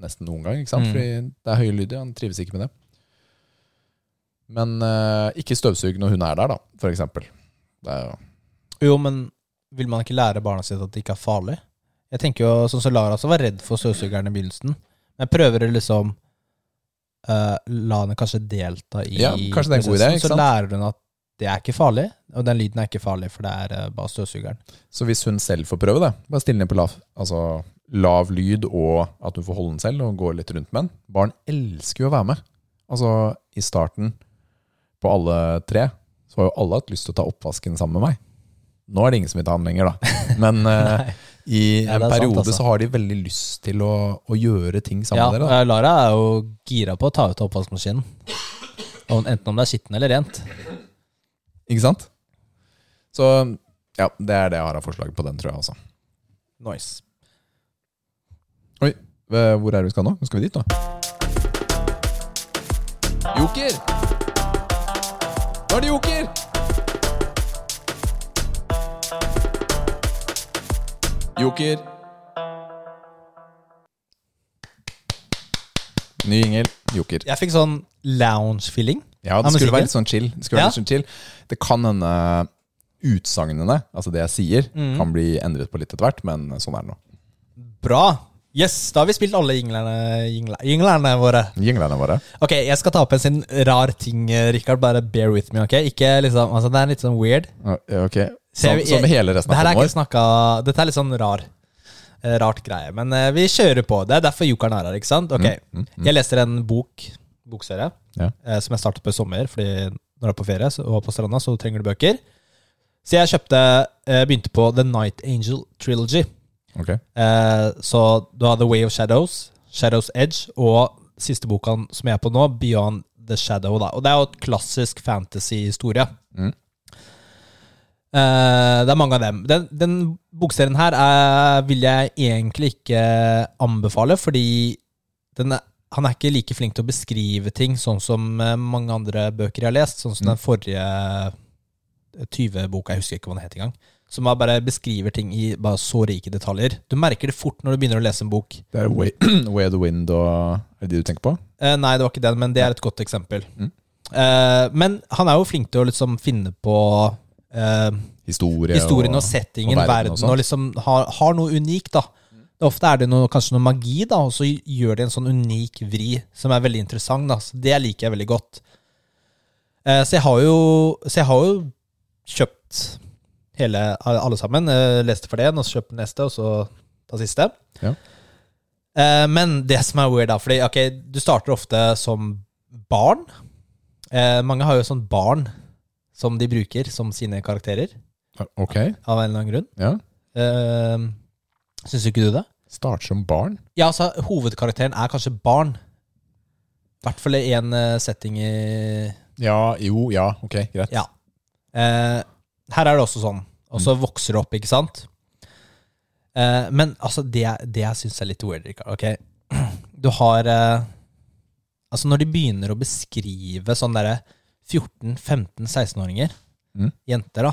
nesten noen gang, ikke sant? Mm. fordi det er høye lyder. Han trives ikke med det. Men uh, ikke støvsug når hun er der, da, for eksempel. Jo Jo, men vil man ikke lære barna sine at det ikke er farlig? Jeg tenker jo, sånn som Lara også var redd for støvsugeren i begynnelsen. Men jeg prøver å liksom uh, la henne kanskje delta i Ja, kanskje det er en god idé? Så lærer hun at det er ikke farlig, og den lyden er ikke farlig, for det er uh, bare støvsugeren. Så hvis hun selv får prøve det, bare stille ned på lav, altså, lav lyd og at hun får holde den selv og gå litt rundt med den Barn elsker jo å være med. Altså, i starten på alle tre, så har jo alle hatt lyst til å ta oppvasken sammen med meg. Nå er det ingen som vil ta den lenger, da. Men uh, i Ja, en er sant, periode altså. så har de veldig lyst til å, å gjøre ting sammen Ja, med dere. Da. eh, Lara er jo gira på å ta ut oppvaskmaskinen. Enten om det er skitten eller rent. Ikke sant? Så ja, det er det jeg har av forslag på den, tror jeg også. Nice. Oi, eh, hvor er det vi skal nå? Nå skal vi dit, nå. Joker! Nå er det joker! Joker. Ny jingle. Joker. Jeg fikk sånn lounge-feeling. Ja, det skulle være litt sånn chill. Det, Ja. sånn chill. det kan hende utsagnene, altså det jeg sier, mm. kan bli endret på litt etter hvert, men sånn er det nå. Bra. Yes, da har vi spilt alle jinglerne, jingle, jinglerne våre. Jinglene våre. Ok, jeg skal ta opp en sin rar ting, Rikard. Bare bear with me, ok? Ikke liksom, altså Det er litt sånn weird. Ok, Som, som hele resten av ikke vår. snakka Dette er litt sånn rar eh, Rart greie Men uh, vi kjører på Det er derfor Jokeren er her, ikke sant? Ok, Mm, mm, jeg leser en bok Bokserie Ja. uh, Som jeg startet på i sommer Fordi når du er på ferie så- og på stranda Så trenger du bøker Så jeg kjøpte uh, Begynte på The Night Angel Trilogy Ok. eh, Så du har The Way of Shadows Shadows Edge Og siste boka som jeg er på nå Beyond the Shadow da. Og det er jo et klassisk fantasy-historie Mm. Uh, det er mange av dem. Den, den bokserien her er, vil jeg egentlig ikke anbefale, fordi den er, han er ikke like flink til å beskrive ting, sånn som eh, mange andre bøker jeg har lest. Sånn som Mm. den forrige 20-boka, jeg husker ikke hva den het engang. Som bare- beskriver ting i bare så rike detaljer. Du merker det fort når du begynner å lese en bok. Det er Way, Way of the Wind og Er det de du tenker på? Eh, nei, det var ikke den, men det er et godt eksempel. Mm. Eh, men han er jo flink til å liksom finne på eh, Historie historien og, settingen, og verden og og, liksom har, har noe unikt, da. Ofte er det noe, kanskje noe magi, da, og så gjør de en sånn unik vri som er veldig interessant. da. Så Det liker jeg veldig godt. Eh, så, jeg har jo, så jeg har jo kjøpt hele, alle sammen. Eh, leste for det, og så kjøpte neste, og så ta siste. Ja. Eh, men det som er weird, da Fordi ok, du starter ofte som barn. Eh, mange har jo sånn barn som de bruker som sine karakterer. Ok, Av en eller annen grunn. ja. Eh, Syns ikke du det? Start som barn. Ja, altså, hovedkarakteren er kanskje barn. I hvert fall i en eh, setting i Ja, jo, ja, ok, greit. Ja. Eh, her er det også sånn. Og så vokser det opp, ikke sant? Eh, men altså, det, det jeg syns er litt weird, Rikard okay? du har eh, Altså, når de begynner å beskrive sånn derre 14-15-16-åringer, Mm. jenter, da,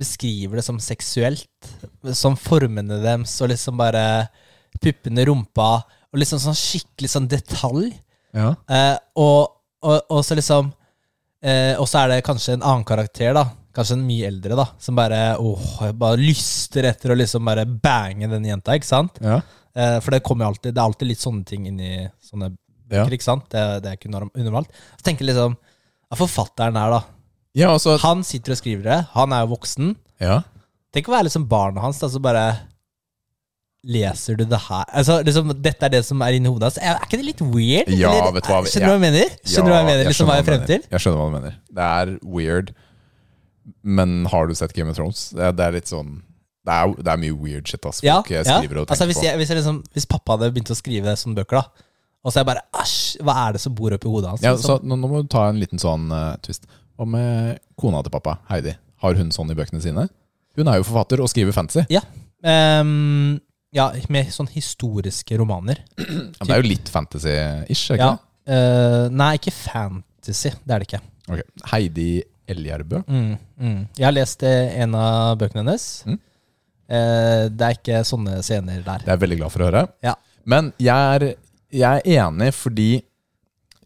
beskriver det som seksuelt, som formene deres, og liksom bare puppene, rumpa, og liksom sånn skikkelig sånn detalj. Ja. Eh, og, og, og så liksom eh, Og så er det kanskje en annen karakter, da. Kanskje en mye eldre, da. Som bare åh, bare lyster etter å liksom bare bange den jenta, ikke sant? Ja. Eh, for det kommer jo alltid Det er alltid litt sånne ting inni sånne Ja. bøker, ikke sant? Det, det er ikke unormalt. Så tenker jeg liksom ja, Forfatteren her, da. ja, altså Han sitter og skriver det. Han er jo voksen. Ja. Tenk å være liksom barnet hans, da, så bare Leser du det her Altså, liksom, Dette er det som er inni hodet hans. Er ikke det litt weird? Ja, Eller- vet du hva, Skjønner du hva jeg mener? Skjønner du hva jeg mener? Liksom hva jeg frem til? Jeg skjønner hva du mener. Det er weird, men har du sett Game of Thrones? Det er, litt sånn det er, det er mye weird shit ass, Ja, folk eh, ja. skriver og Altså, hvis hvis, på. hvis, jeg liksom, hvis pappa hadde begynt å skrive sånne bøker, da, og så er jeg bare Æsj, hva er det som bor oppi hodet hans? Ja, liksom? så nå, nå må du ta en liten sånn uh, twist. Hva med kona til pappa, Heidi? Har hun sånn i bøkene sine? Hun er jo forfatter og skriver fantasy. um, ja, med sånn historiske romaner. Men det er jo litt fantasy-ish, det Ja. ikke det? Uh, nei, ikke fantasy. Det er det ikke. Okay. Heidi Elgjerdbø. Mm, mm. Jeg har lest eh, en av bøkene hennes. Mm. Eh, det er ikke sånne scener der. Det er jeg veldig glad for å høre. Ja. Men jeg er, jeg er enig fordi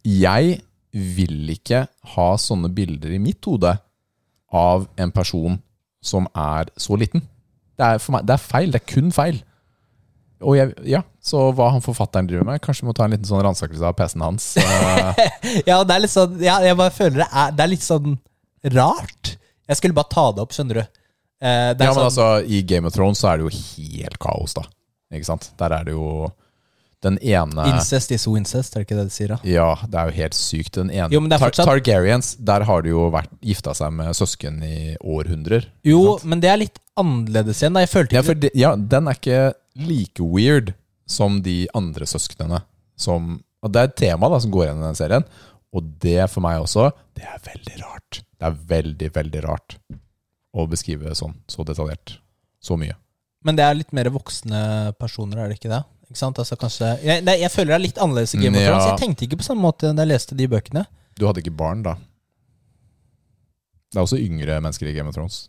jeg vil ikke ha sånne bilder i mitt hode av en person som er så liten. Det er, for meg, det er feil. Det er kun feil. Og jeg, ja, Så hva han forfatteren driver med Kanskje vi må ta en liten sånn ransakelse av PC-en hans. Ja, det er litt sånn ja, Jeg bare føler det er, det er litt sånn rart. Jeg skulle bare ta det opp, skjønner du. Eh, ja, men sånn, altså I Game of Thrones så er det jo helt kaos, da. Ikke sant? Der er det jo Den ene Incest is incest, er det ikke det de sier? da? Ja, det er jo helt sykt. Den ene Jo, fortsatt... Tar Targaryens, der har de jo vært gifta seg med søsken i århundrer. Jo, men det er litt annerledes igjen. da Jeg følte Ja, ikke for de, ja, den er ikke like weird som de andre søsknene. Som, og det er et tema da, som går igjen i den serien. Og det for meg også, det er veldig rart. Det er veldig, veldig rart å beskrive sånn, så detaljert. Så mye. Men det er litt mer voksne personer, er det ikke det? Ikke sant? Altså, kanskje, jeg, nei, jeg føler det er litt annerledes i Game of Ja. Thrones. Jeg tenkte ikke på samme måte da jeg leste de bøkene. Du hadde ikke barn, da. Det er også yngre mennesker i Game of Thrones.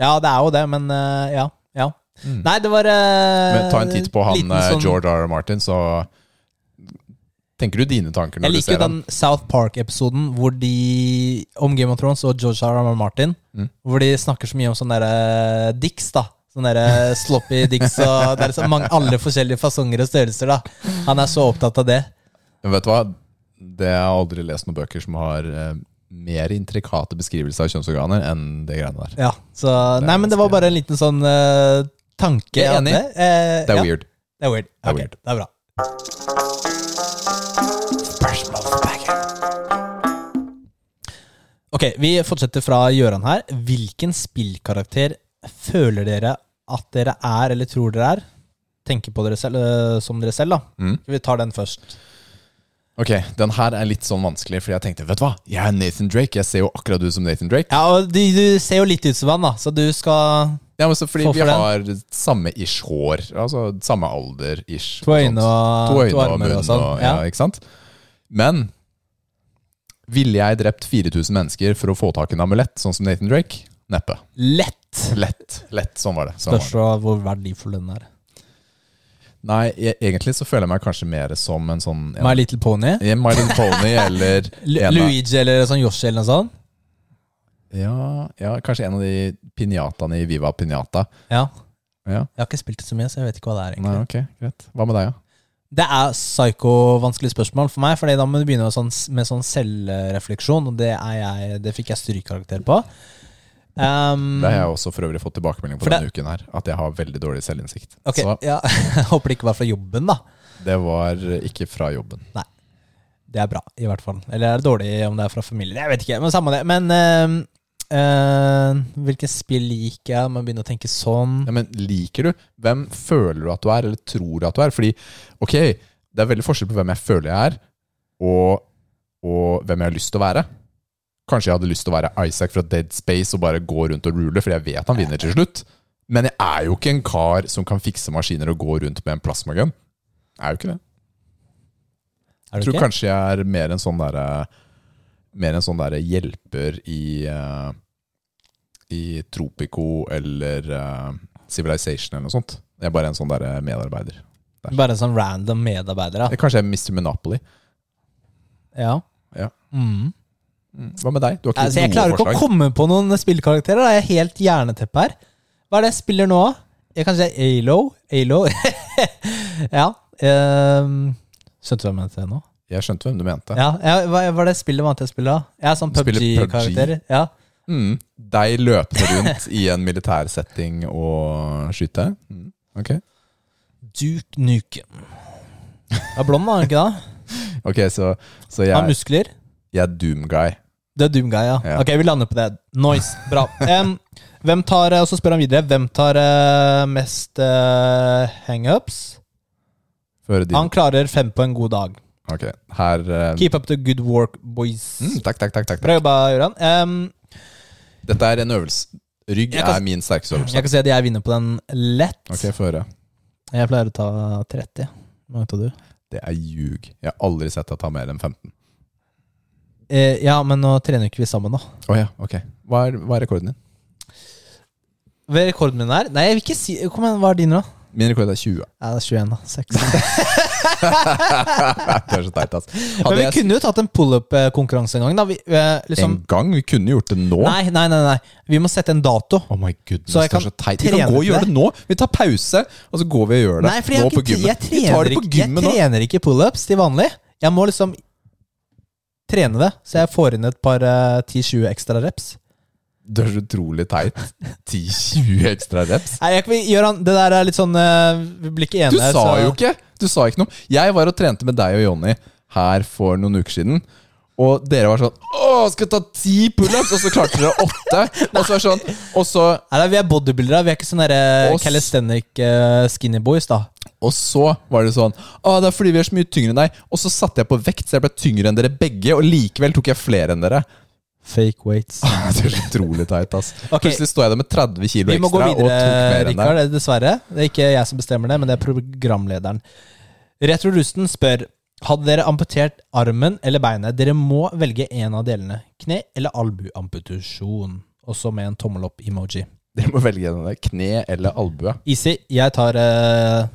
Ja, det er jo det, men eh, ja. ja. Mm. Nei, det var uh, Men ta en titt på han eh, sånn- George R. R. Martin, så tenker du dine tanker når Jeg ser liker Jeg jo den. South Park-episoden hvor de om Game of Thrones og George R. R. Martin. Mm. Hvor de snakker så mye om sånne derre dicks, da. Sånne der sloppy dicks og Det er så mange alle forskjellige fasonger og størrelser, da. Han er så opptatt av det. Men vet du hva? Det Jeg har aldri lest noen bøker som har eh, mer intrikate beskrivelser av kjønnsorganer enn det greiene der. Ja, så Nei, men det var bare en liten sånn eh, tanke. Jeg er enig. Eh, Det er ja, weird. Det er weird. Det er weird. Det er bra. Ok, vi fortsetter fra Gjøran her. Hvilken spillkarakter føler dere at dere er, eller tror dere er? Tenker på dere selv eh, som dere selv, da. Mm. Vi tar den først. Ok, Den her er litt sånn vanskelig, fordi jeg tenkte vet du hva, jeg er Nathan Drake. Jeg ser jo akkurat ut som Nathan Drake. Ja, og du, du ser jo litt ut som han, da, så du skal Ja, men så Fordi vi har samme ish hår. Altså samme alder ish. To øyne og to, øyne og munn og sånn. ja. ikke sant? Men ville jeg drept 4000 mennesker for å få tak i en amulett, sånn som Nathan Drake? Neppe. Lett! Lett. Lett, Sånn var det. Sånn var Spørs det. hvor verdifull den er. Nei, jeg, egentlig så føler jeg meg kanskje mer som en sånn en, My Little Pony. My Little Pony eller en Luigi eller sånn Yoshi eller noe sånt. ja, ja, kanskje en av de pinjataene i Viva Pinjata. Ja. Ja. Jeg har ikke spilt det så mye, så jeg vet ikke hva det er. egentlig Nei, ok, greit. Hva med deg, da? Det er psyko-vanskelig spørsmål for meg, Fordi da må du begynne med sånn, med sånn selvrefleksjon, og det, er jeg, det fikk jeg strykkarakter på. Um, Det har jeg også for øvrig fått tilbakemelding på denne det- uken her. At jeg har veldig dårlig selvinnsikt. ok, Så ja, jeg Håper det ikke var fra jobben, da. det var ikke fra jobben. Nei. Det er bra, i hvert fall. Eller er det dårlig om det er fra familie? Jeg vet ikke, men samme det. Men uh, uh, hvilke spill liker jeg? Man begynner å tenke sånn. Ja, men liker du? Hvem føler du at du er, eller tror du at du er? Fordi, ok, det er veldig forskjell på hvem jeg føler jeg er, og, og hvem jeg har lyst til å være. Kanskje jeg hadde lyst til å være Isaac fra Dead Space og bare gå rundt og rule, fordi jeg vet han vinner til slutt. Men jeg er jo ikke en kar som kan fikse maskiner og gå rundt med en plasmagun. Jeg er jo ikke det. Jeg tror ikke? kanskje jeg er mer en sånn derre Mer en sånn derre hjelper i eh, I Tropico eller eh, Civilization eller noe sånt. Jeg er bare en sånn derre medarbeider. Bare en sånn random medarbeider, da. Eller Kanskje jeg er Mr. Monopoly. Ja. Ja. Mm. Hva med deg? Du har ikke Altså, jeg klarer ikke å komme på noen spillkarakterer. Da. Jeg er helt jerneteppe her. Hva er det jeg spiller nå? Jeg kan si Alo. Alo. ja. Um, skjønte du hva jeg mente nå? Jeg skjønte hvem du mente. Ja, ja, hva er det spillet vant til å spille, da? Jeg er sånn PubG-karakter. PubG-karakter. Ja. Mm. Deg løpende rundt i en militær setting og skyte? Mm. Ok, Duke Nukem. Er blond, da? han Ikke da? Ok, så, så Har muskler. jeg er Doom Guy. Det er Doom Guy, ja. Ja. Ok, vi lander på det. Noise. Bra. Um, hvem tar, Og så spør han videre. Hvem tar uh, mest uh, hangups? Han klarer fem på en god dag. Ok, her eh, Keep up the good work, boys. mm, Takk, takk, takk. takk, Bra takk. jobba, Gøran. Em, Dette er en øvelse. Rygg Jeg kan- er min sterkeste øvelse. jeg kan si at jeg vinner på den lett. Ok, få høre. Jeg pleier å ta 30. Hvor mange tar du? Det er ljug. Jeg har aldri sett deg ta mer enn 15. Eh, ja, men nå trener ikke vi sammen, da. Å ja, ok. Hva er, hva er rekorden din? Er rekorden min her? Nei, jeg vil ikke si Kom igjen, hva er din, da? Min rekord er 20. Ja, det er 21, da. 6. det er så teit, altså. Men vi jeg kunne jo tatt en pull-up-konkurranse en gang, da. Vi, eh, liksom, en gang? Vi kunne gjort det nå. nei, nei, nei, nei. Vi må sette en dato. Oh my goodness, Så det er så teit. Vi kan gå og gjøre det. nå. Vi tar pause, og så går vi og gjør det. Nei, for jeg, nå på gymmet. jeg, trener, på ikke, jeg trener ikke pullups til vanlig. Jeg må liksom trene det, så jeg får inn et par uh, 10-20 ekstra reps. Det er så utrolig teit. 10-20 ekstra reps. Nei, jeg, Gøran, det der er litt sånn eh, Vi blir ikke Du sa så- jo ikke Du Du sa ikke noe. Jeg var og trente med deg og Jonny her for noen uker siden. Og dere var sånn Å, skal jeg ta ti pullups! Og så klarte dere åtte. Og så er sånn Og så, Nei, vi er bodybuildere. Vi er ikke sånne der, calisthenic eh, skinny boys, da. og så var det sånn Å, det er fordi vi er så mye tyngre enn deg. Og så satte jeg på vekt, så jeg ble tyngre enn dere begge. Og likevel tok jeg flere enn dere. Fake weights. Det er så utrolig teit, ass. Okay. Plutselig står jeg der med 30 kilo gå ekstra og tok videre, mer enn deg. Rikard. Dessverre. Det er ikke jeg som bestemmer det, men det er programlederen. Retrorusten spør Hadde dere amputert armen eller beinet? Dere må velge en av delene. Kne- eller albuamputasjon. Også med en tommel opp-emoji. Dere må velge en av det. Kne eller albue. Easy. Jeg tar uh,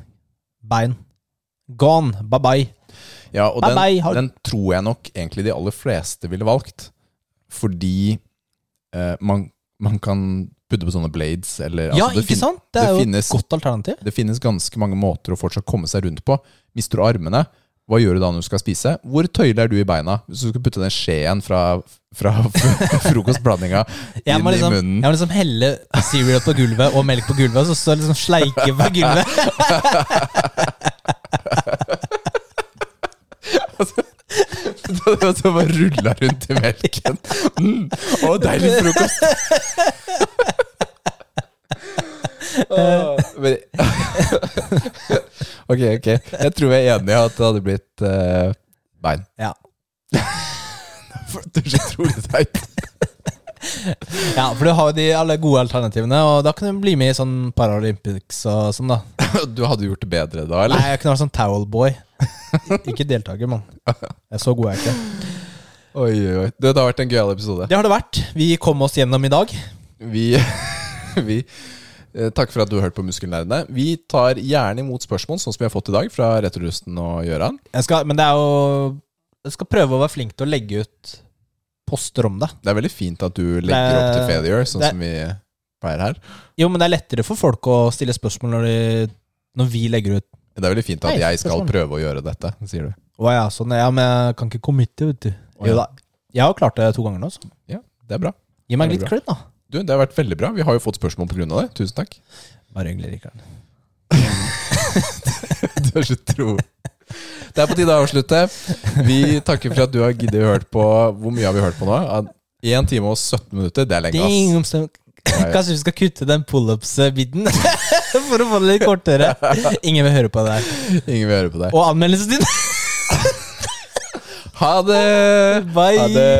bein. Gone. Bye bye. Ja, og Bye den, bye, den tror jeg nok egentlig de aller fleste ville valgt. Fordi eh, man, man kan putte på sånne blades, eller ja, altså, ikke fin- sant? Det er det jo finnes- et godt alternativ. Det finnes ganske mange måter å fortsatt komme seg rundt på. Mister du armene, hva gjør du da når du skal spise? Hvor tøyelig er du i beina? Hvis du skal putte den skjeen fra, fra frokostblandinga inn liksom, i munnen jeg må liksom helle cereal på gulvet og melk på gulvet, og så står liksom sleike på gulvet. Og så bare rulla rundt i melken. Mm. Å, deilig frokost! Åh, men- ok, ok. Jeg tror vi er enige i at det hadde blitt uh, bein. Ja. For Det er så utrolig teit. ja, for du har jo de alle gode alternativene, og da kan du bli med i sånn Paralympics og sånn, da. Du hadde gjort det bedre da, eller? Nei, jeg kunne vært sånn towelboy. Ikke deltaker, mann. Jeg er Så god er jeg ikke. Oi, oi. Det har vært en gøyal episode. Det har det vært. Vi kom oss gjennom i dag. Vi, vi eh, Takk for at du hørt på Muskelnerdene. Vi tar gjerne imot spørsmål, sånn som vi har fått i dag, fra Retrorusten og Gøran. Jeg skal, men det er jo Jeg skal prøve å være flink til å legge ut poster om det. Det er veldig fint at du legger opp til failure, sånn det- som vi pleier her. Jo, men det er lettere for folk å stille spørsmål når, de, når vi legger ut. Det er veldig fint at Nei, jeg skal spørsmål. prøve å gjøre dette, sier du. Å ja, sånn. Ja, men jeg kan ikke committe, vet du. Jo da. Jeg har klart det to ganger nå, så Ja, det er bra. gi meg litt cred, da. Du, Det har vært veldig bra. Vi har jo fått spørsmål av det. Tusen takk. Bare hyggelig, Rikard. Du er så tro. Det er på tide å avslutte. Vi takker for at du har giddet å høre på Hvor mye har vi hørt på nå? 1 time og 17 minutter. Det er lenge, ass. Kanskje vi skal kutte den pullups-biten for å få det litt kortere. Ingen vil høre på det her. Ingen vil høre på deg. Og anmeldelsen din! Ha det! Bye! Ha det!